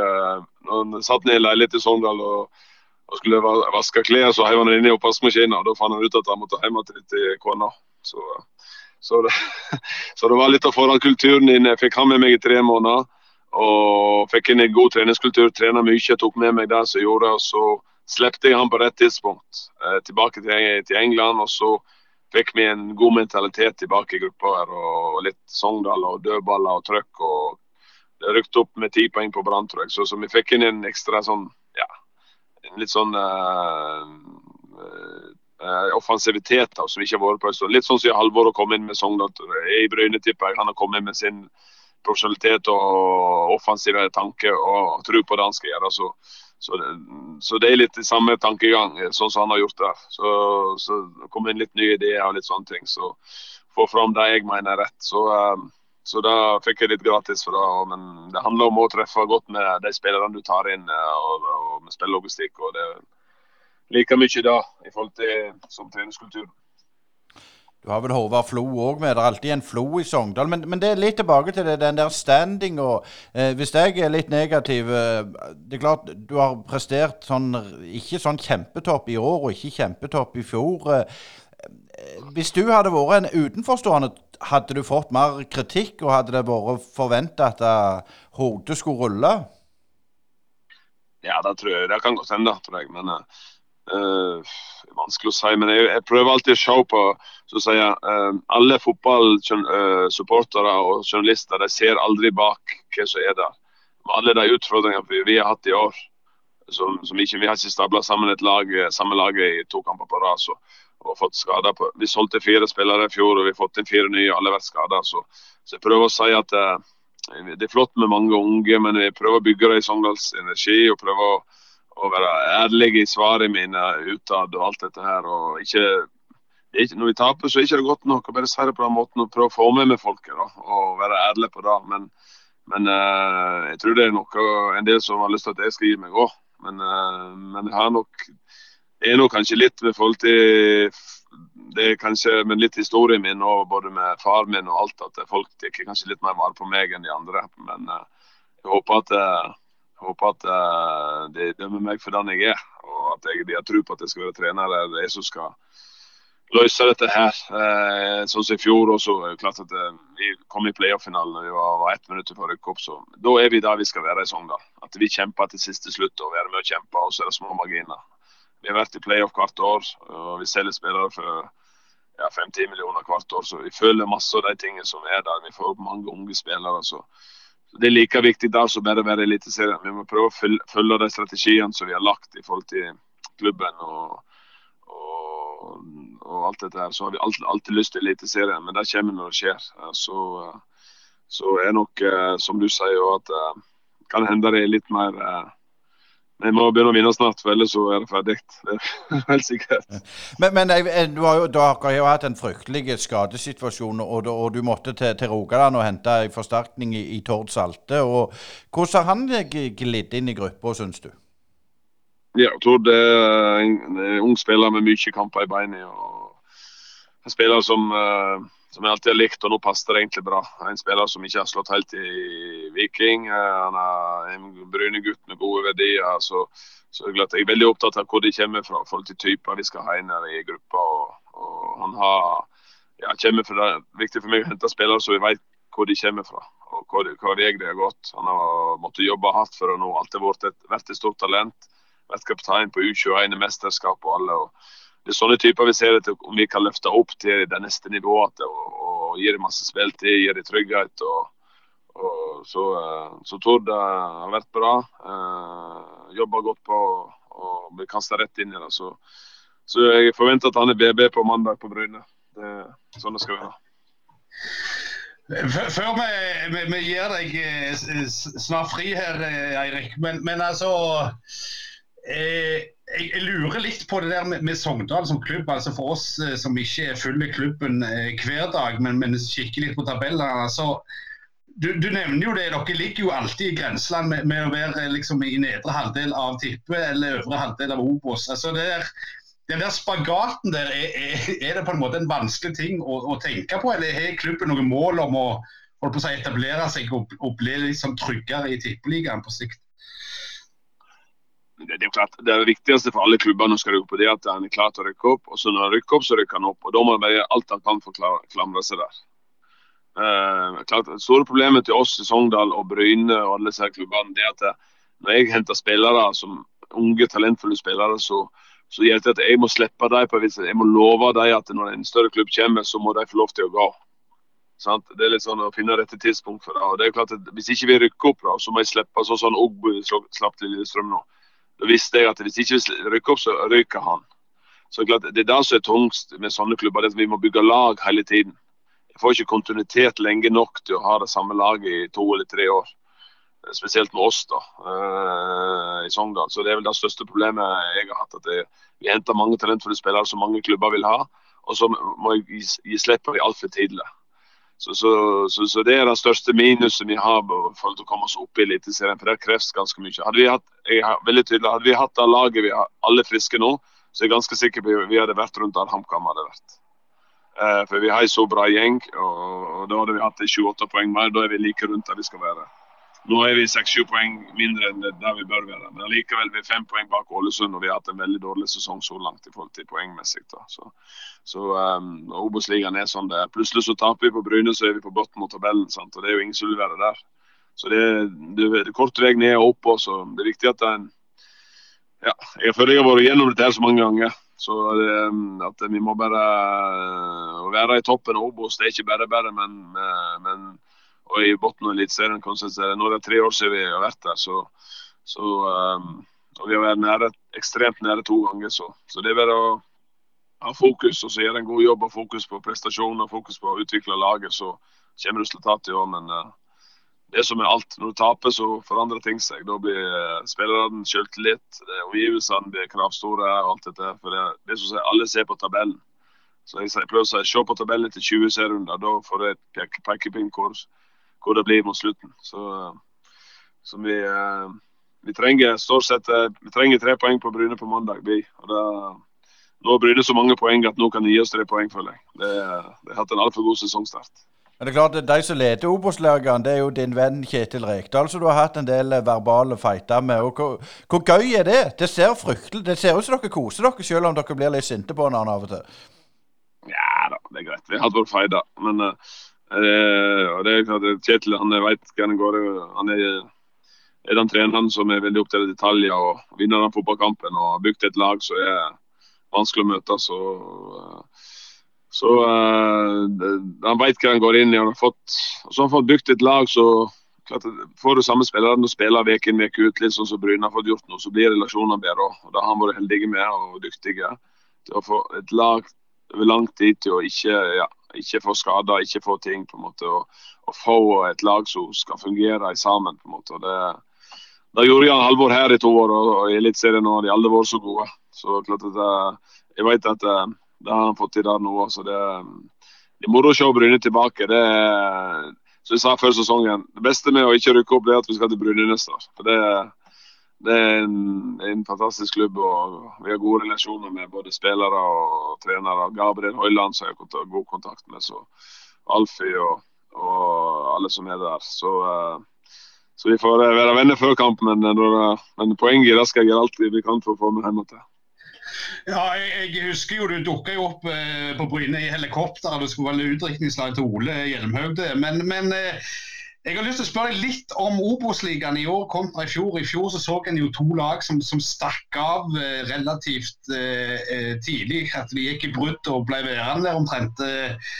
når Han satt ned i leilighet i Sogndal og, og, skulle vaske klær, så heiv han inn i oppvaskmaskinen. Da fant han ut at han måtte hjem til kona. Så, så, det, så, det, var litt av forhåndskulturen din. Jeg fikk han med meg i tre måneder. Og fikk inn en god treningskultur. Trena mye, tok med meg det som gjorde. og Så slepte jeg han på rett tidspunkt eh, tilbake til, til, England. Og så fikk vi en god mentalitet tilbake i gruppa her. Og litt Sogndal og dødballer og trøkk. og rykket opp med ti poeng på Brann, tror jeg. Så, så, vi fikk inn en ekstra sånn, ja, en litt sånn uh, uh, offensivitet da, som ikke har vært på en. Litt sånn som Halvor har kommet inn med Sogndal. I Bryne tipper jeg han har kommet inn med sin profesjonalitet og offensive tanke og tro på det han skal gjøre. Så, så, det, så det er litt i samme tankegang, sånn som han har gjort der. Så, så kom inn litt nye ideer og litt sånne ting. Så få fram det jeg mener er rett. Så um, så da fikk jeg litt gratis for det. Men det handler om å treffe godt med de spillerne du tar inn, eh, og, og med spillelogistikk. og det er like mye da i forhold til som treningskultur. Du har vel Håvard Flo òg med. Det er alltid en Flo i Sogndal. Men, men, det er litt tilbake til det, den der standing eh, Hvis jeg er litt negativ eh, Det er klart du har prestert sånn ikke sånn kjempetopp i år og ikke kjempetopp i fjor. Eh, hvis du hadde vært en utenforstående, hadde du fått mer kritikk, og hadde det vært forventa at uh, hodet skulle rulle? Ja, det tror jeg. Det kan godt hende, tror jeg. Men uh, vanskelig å si. Men jeg, jeg, prøver alltid å se på så sier jeg, uh, Alle fotballsupportere og journalister de ser aldri bak hva som er der. Alle de utfordringene vi, vi har hatt i år, som, som ikke, vi har ikke stabla sammen et lag, samme laget i to kamper på rad. Og fått skader på. Vi solgte fire spillere i fjor, og vi har fått inn fire nye. Alle har vært skada. Så, så, jeg prøver å si at uh, det er flott med mange unge, men vi prøver å bygge det i Sogndals Energi. og prøver å, å være ærlig i svarene mine utad og alt dette her. og ikke ikke, når vi taper, så er det ikke godt nok å bare si det på den måten og prøve å få med meg folket. Da, og være ærlig på det. Men, men uh, jeg tror det er noe, en del som har lyst til at jeg skal gi meg òg. Men, uh, men jeg har nok det er nå kanskje litt med forhold til det er kanskje med litt historien min og både med far min og alt, at folk tar kanskje litt mer vare på meg enn de andre. Men uh, jeg håper at, uh, håper at uh, de dømmer meg for den jeg er, og at jeg, de har tro på at jeg skal være trener eller jeg som skal løse dette her. Eh, sånn som i fjor også. er det klart at eh, Vi kom i playoff-finalen og vi var, ett minutt før rykk opp. så Da er vi der vi skal være i Sogndal. At vi kjemper til siste slutt og være med å kjempe, og så er det små marginer. Vi har vært i playoff hvert år, og vi selger spillere for ja, 5-10 millioner hvert år. Så vi føler masse av de tingene som er der. Vi får opp mange unge spillere. så det er like viktig da som bare å være i Eliteserien. Vi må prøve å følge de strategiene som vi har lagt i forhold til klubben. og og, alt dette her, så har vi alltid, alltid lyst til Eliteserien. Men det kommer når det skjer. Så, så er nok, eh, som du sier, at eh, kan hende det er litt mer eh, vi må begynne å vinne snart, for ellers så er det ferdig. Det er helt sikkert. Men, men du har jo, dere har jo hatt en fryktelig skadesituasjon, og, og du måtte til, til Rogaland og hente en forsterkning i, i Tord Salte. og Hvordan har han glidd inn i gruppa, syns du? Ja, Tord er en, en ung spiller med mye kamper i beina. En spiller som, uh, som, jeg alltid har likt, og nå passer det egentlig bra. En spiller som ikke har slått helt i Viking. Uh, han er en Bryne-gutt med gode verdier. Så, så jeg er veldig opptatt av hvor de kommer fra, forhold til typer vi skal ha inn i gruppa. Og, og han har, ja, fra, det er viktig for meg å hente spillere så vi vet hvor de kommer fra og hva, hva vei de har gått. Han har måttet jobbe hardt for å nå alltid vært et, vært et stort talent vært kaptein på U21-mesterskap og alle. og det er sånne typer vi ser etter om vi kan løfte opp til det neste nivået og, og gi dem masse spiltid, gi dem trygghet. og, så, eh, så Tord eh, har vært bra. Uh, Jobba godt på og bli kasta rett inn i det. Så, så, jeg forventer at han er BB på mandag på Bryne. Det, sånn det skal være. Før vi, vi, vi, gir deg snart fri her, Eirik. Men, men altså Eh, jeg, jeg, lurer litt på det der med, med Sogndal som klubb. altså For oss eh, som ikke følger klubben eh, hver dag, men, men kikker litt på tabellene. altså du, du, nevner jo det, dere ligger jo alltid i grenseland med, med, å være liksom, i nedre halvdel av tippe eller øvre halvdel av Obos. Altså, der, den der spagaten der, er, er, er, det på en måte en vanskelig ting å, å tenke på, eller har klubben noen mål om å, å si, etablere seg og, og bli liksom tryggere i tippeligaen på sikt? Det, er klart, det viktigste for alle klubber når skal rykke opp, er at han er klar til å rykke opp. og så Når han rykker opp, så rykker han opp. og Da må en gjøre alt han kan for å klamre seg der. Uh, klart, store problemet til oss i Sogndal og Bryne og alle disse klubbene det er at eh, når jeg henter spillere som unge, talentfulle spillere, så, så gjelder det at jeg må slippe dem på vis. Jeg må love dem at når en større klubb kommer, så må de få lov til å gå. Sant? Det er litt sånn å finne rette tidspunkt for det. og det er klart at Hvis ikke vi rykker opp, da, så må jeg slippe sånn som Ogbu slapp til Lillestrøm nå. Da visste jeg at hvis ikke vi rykker opp, så ryker han. Så klart, Det er det som er tungst med sånne klubber. det at Vi må bygge lag hele tiden. Jeg får ikke kontinuitet lenge nok til å ha det samme laget i to eller tre år. Spesielt med oss da, uh, i Sogndal. Så Det er vel det største problemet jeg har hatt. at det, Vi henter mange talentfulle spillere som mange klubber vil ha, og så må jeg gi, gi slipp på dem altfor tidlig. Så, så, så, så, det er det største minuset vi har for å komme oss opp i Eliteserien. For det kreves ganske mye. Hadde vi hatt, er veldig tydelig, hadde vi hatt det laget vi har alle friske nå, så er jeg ganske sikker på at vi hadde vært rundt der HamKam hadde vært. Eh, for vi har en så bra gjeng, og, og da hadde vi hatt 28 poeng mer. Da er vi like rundt der vi skal være. Nå er vi seks-sju poeng mindre enn der vi bør være. Men likevel vi er fem poeng bak Ålesund, og vi har hatt en veldig dårlig sesong så langt i forhold til poengmessig. Da. Så, så um, Obos-ligaen er sånn det er. Plutselig så taper vi på Bryne, så er vi på bunnen av tabellen. Sant? Og det er jo ingen som vil være der. Så det, det, det er kort vei ned og opp. Også. Det er viktig at en ja, Jeg føler jeg har vært gjennom dette her så mange ganger. Så det, at vi må bare Å være i toppen av Obos, det er ikke bare bare, men, men og i bunnen av Eliteserien. Nå er det tre år siden vi har vært der, så, så um, og vi har vært nære, ekstremt nære to ganger. Så, så det er bare å ha fokus og så gjøre en god jobb og fokus på prestasjon og fokus på å utvikle laget, så kommer resultatet i år. Men uh, det som er alt, når du taper, så forandrer ting seg. Da blir uh, spillerne selvtillit, omgivelsene blir kravstore og alt dette. For det, det som alle ser på tabellen. Så jeg, prøver å se på tabellen til 20 serierunder. Da får jeg pekepinnkurs hvor det blir mot slutten. Så, så vi, eh, vi, trenger stort sett eh, vi trenger tre poeng på Bryne på mandag. Vi, og det, nå har Bryne så mange poeng at nå kan de gi oss tre poeng, føler jeg. Det, det har hatt en altfor god sesongstart. Men det er klart, De som leder Obos-lagene, det er jo din venn Kjetil Rekdal, som du har hatt en del eh, verbale fighter med. og hvor, hvor, gøy er det? Det ser fryktelig Det ser ut som dere koser dere, selv om dere blir litt sinte på hverandre av og til. Ja da, det er greit. Vi har hatt våre fighter. Men uh, det er klart, Kjetil han vet hva det går. Han er, er den treneren som er veldig opptatt av detaljer og vinner den fotballkampen og har bygd et lag som er vanskelig å møte. så... Uh, så uh, han vet hva han går inn i. Han har fått, så har han fått bygd et lag så klart, Får du samme spillerne og spiller uke inn uke ut, litt sånn som Bryne har fått gjort nå, så blir relasjonene bedre. Og Da har han vært heldige med og dyktige til å få et lag over lang tid til å ikke, ja, ikke få skader, ikke få ting. på en måte, og, og, få et lag som skal fungere sammen. på en måte. Og det, det gjorde Jan Halvor her i to år, og, i Eliteserien har de aldri vært så gode. Så klart at jeg vet at det har han fått til der nå. Så det, det er moro å se Bryne tilbake. Det er, som jeg sa før sesongen, det beste med å ikke rykke opp, det er at vi skal til Bryne neste år. For det, det er en, en, fantastisk klubb, og vi har gode relasjoner med både spillere og trenere. Gabriel Høyland har jeg har god kontakt med, så Alfie og, og alle som er der. Så, uh, så vi får være venner før kamp, men, men poenget det skal jeg gjøre alt vi kan for å få med hjem til. Ja, jeg, husker jo du dukka jo opp eh, på Bryne i helikopter. Det skulle være utdrikningslag til Ole Hjelmhaug. Men, men eh, jeg har lyst til å spørre litt om Obos-ligaen i år kontra i fjor. I fjor så, så en jo to lag som, som stakk av eh, relativt eh, eh, tidlig. At de gikk i brudd og ble værende der omtrent. Eh,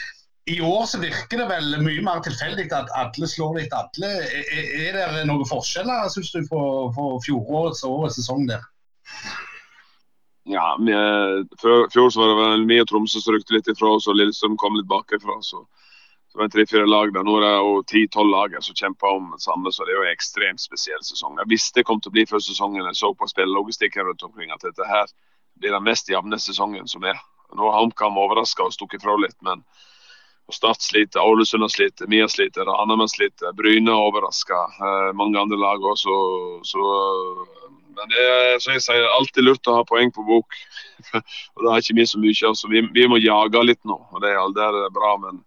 I år så virker det vel mye mer tilfeldig at alle slår litt alle. Er, er det noen forskjeller, syns du, for fjorårets og årets sesong der? Ja, før fjor så var det vel mye Tromsø som rykte litt ifra oss, og Lillestrøm kom litt bakifra. Så, det tre-fire lag Da. Nå er det jo ti-tolv lag som kjemper om det samme, så det er jo en ekstremt spesiell sesong. Jeg visste det kom til å bli før sesongen. Jeg så på spillelogistikken rundt omkring at dette her blir den mest jevne sesongen som er. Nå har HamKam overraska og stukket fra litt, men Start sliter, Ålesund har slitt, Mia sliter, Ranheim sliter, Bryne har overraska. Eh, mange andre lag også. Så, men det er som jeg sier, alltid lurt å ha poeng på bok. og Det har ikke vi så mye av, så vi, vi, må jage litt nå. og Det er aldri bra, men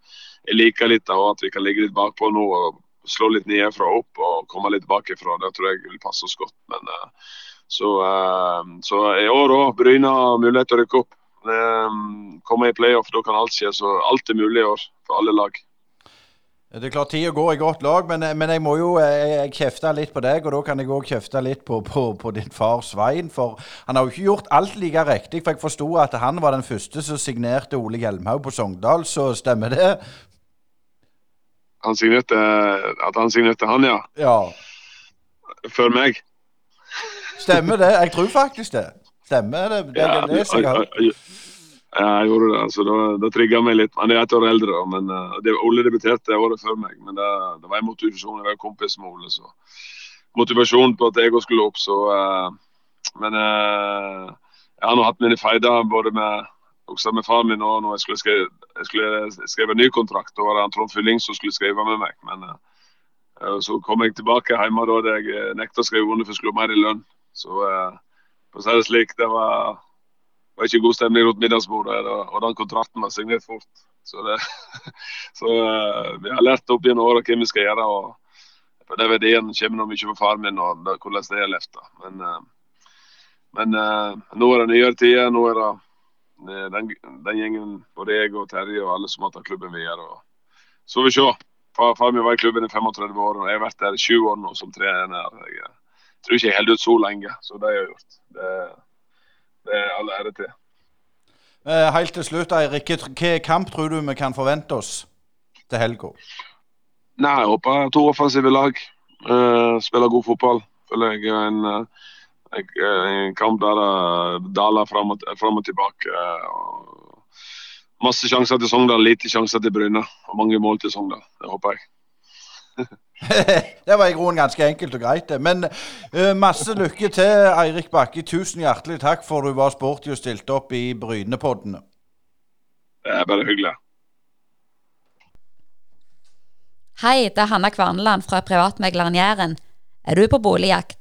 jeg liker litt av at vi kan ligge litt bakpå nå og slå litt nedfra opp og komme litt bakifra. Det tror jeg vil passe oss godt. Men, uh, så, uh, så, i år òg, Bryne har mulighet til å rykke opp. Um, komme i playoff, da kan alt skje. Så alt er mulig i år for alle lag. Det er klart Tida går i godt lag, men, men jeg må jo kjefte litt på deg. Og da kan jeg òg kjefte litt på, på, på, din far Svein. For han har jo ikke gjort alt like riktig. For jeg forsto at han var den første som signerte Ole Hjelmhaug på Sogndal, så stemmer det? Han signerte At han signerte han, ja? Ja. Før meg? Stemmer det? Jeg tror faktisk det. Stemmer det? Det, ja, det, jeg, jeg, ja, jeg gjorde det. altså Det, det trigga meg litt. Han er ett år eldre. men uh, det, Ole debuterte året før meg. Men det, det var en motivasjon. Jeg var kompis med Ole. så Motivasjon på at jeg òg skulle opp. så uh, Men uh, jeg har nå hatt mine feider både med også med faren min og når jeg skulle, skrive, jeg skulle skrive ny kontrakt. Da var det Trond Fylling som skulle skrive med meg. Men så kom jeg tilbake hjemme da jeg nekta å skrive under for jeg skulle ha mer i lønn. Så for å si det slik, det var var ikke god stemning rundt middagsbordet, og den kontrakten var signert fort. Så, det, så uh, vi har lært opp gjennom åra hva vi skal gjøre. og på Den verdien kommer nå mye fra faren min og hvordan det er levd. Men, uh, men uh, nå er det nyere tider. Nå er det den, den, gjengen, både jeg og Terje og alle som har tatt klubben videre. Og, så får vi se. Far, far min var i klubben i 35 år, og jeg har vært der i 20 år nå som trener. Jeg, jeg tror ikke jeg holder ut så lenge, så det har jeg gjort. Det, det er all ære til. Eh, helt til slutt, Eirik. Hvilken kamp tror du vi kan forvente oss til helga? Nei, Jeg håper to offensive lag uh, spiller god fotball. Føler jeg en, uh, en kamp der det daler fram og, fram og tilbake. Uh, masse sjanser til Sogndal, lite sjanser til Bryne. Og mange mål til Sogndal. Det håper jeg. det var i grunnen ganske enkelt og greit, det. Men uh, masse lykke til, Eirik Bakke. Tusen hjertelig takk for du var sporty og stilte opp i Brynepoddene. Det er bare hyggelig. Hei, det er Hanna Kvarneland fra Privatmegleren Jæren. Er du på boligjakt,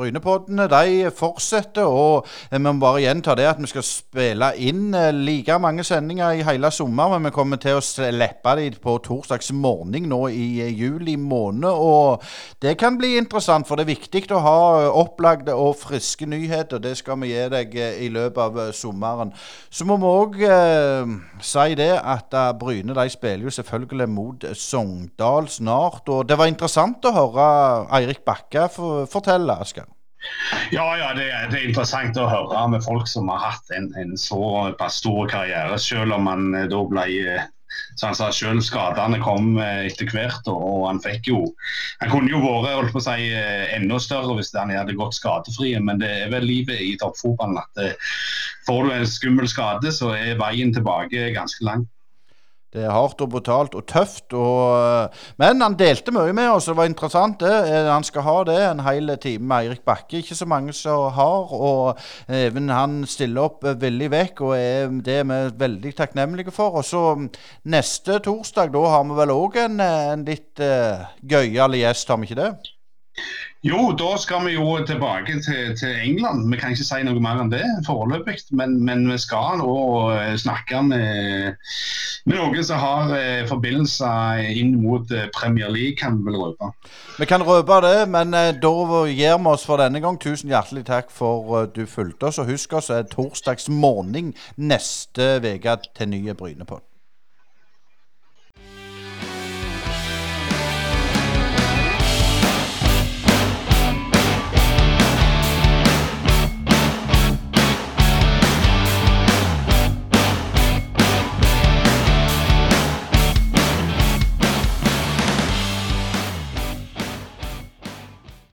Brynepoddene de fortsetter, og vi må bare gjenta det at vi skal spille inn eh, like mange sendinger i hele sommer, men vi kommer til å slippe de på torsdags morgen nå i eh, juli måned. Og det kan bli interessant, for det er viktig å ha opplagde og friske nyheter. Det skal vi gi deg eh, i løpet av sommeren. Så må vi òg eh, si det at Bryne de spiller jo selvfølgelig mot Sogndal snart. Og det var interessant å høre Eirik Bakke fortelle, Asker. Ja, ja det, er, det, er interessant å høre med folk som har hatt en, en såpass stor karriere, selv om man eh, da ble eh, så han sa selv skadene kom eh, etter hvert, og han fikk jo Han kunne jo vært holdt på å si, enda større hvis han hadde gått skadefri, men det er vel livet i toppfotballen at får du en skummel skade, så er veien tilbake ganske lang. Det er hardt og brutalt og tøft. Og, eh, men han delte mye med oss, det var interessant. det. Eh, han skal ha det, en hel time med Eirik Bakke. Ikke så mange som har. Og even han stiller opp villig vekk, og er, det er vi veldig takknemlige for. Og så mm, neste torsdag, da har vi vel òg en, en, litt uh, gøyal gjest, har vi ikke det? Jo, da skal vi jo tilbake til, til, England. Vi kan ikke si noe mer enn det foreløpig. Men, men, vi skal nå snakke med, med noen som har eh, forbindelser inn mot eh, Premier League, kan vi vel røpe. Vi kan røpe det, men eh, da gir vi oss for denne gang. Tusen hjertelig takk for du fulgte oss. Og husk oss, er torsdags morgen neste uke til nye Brynepod.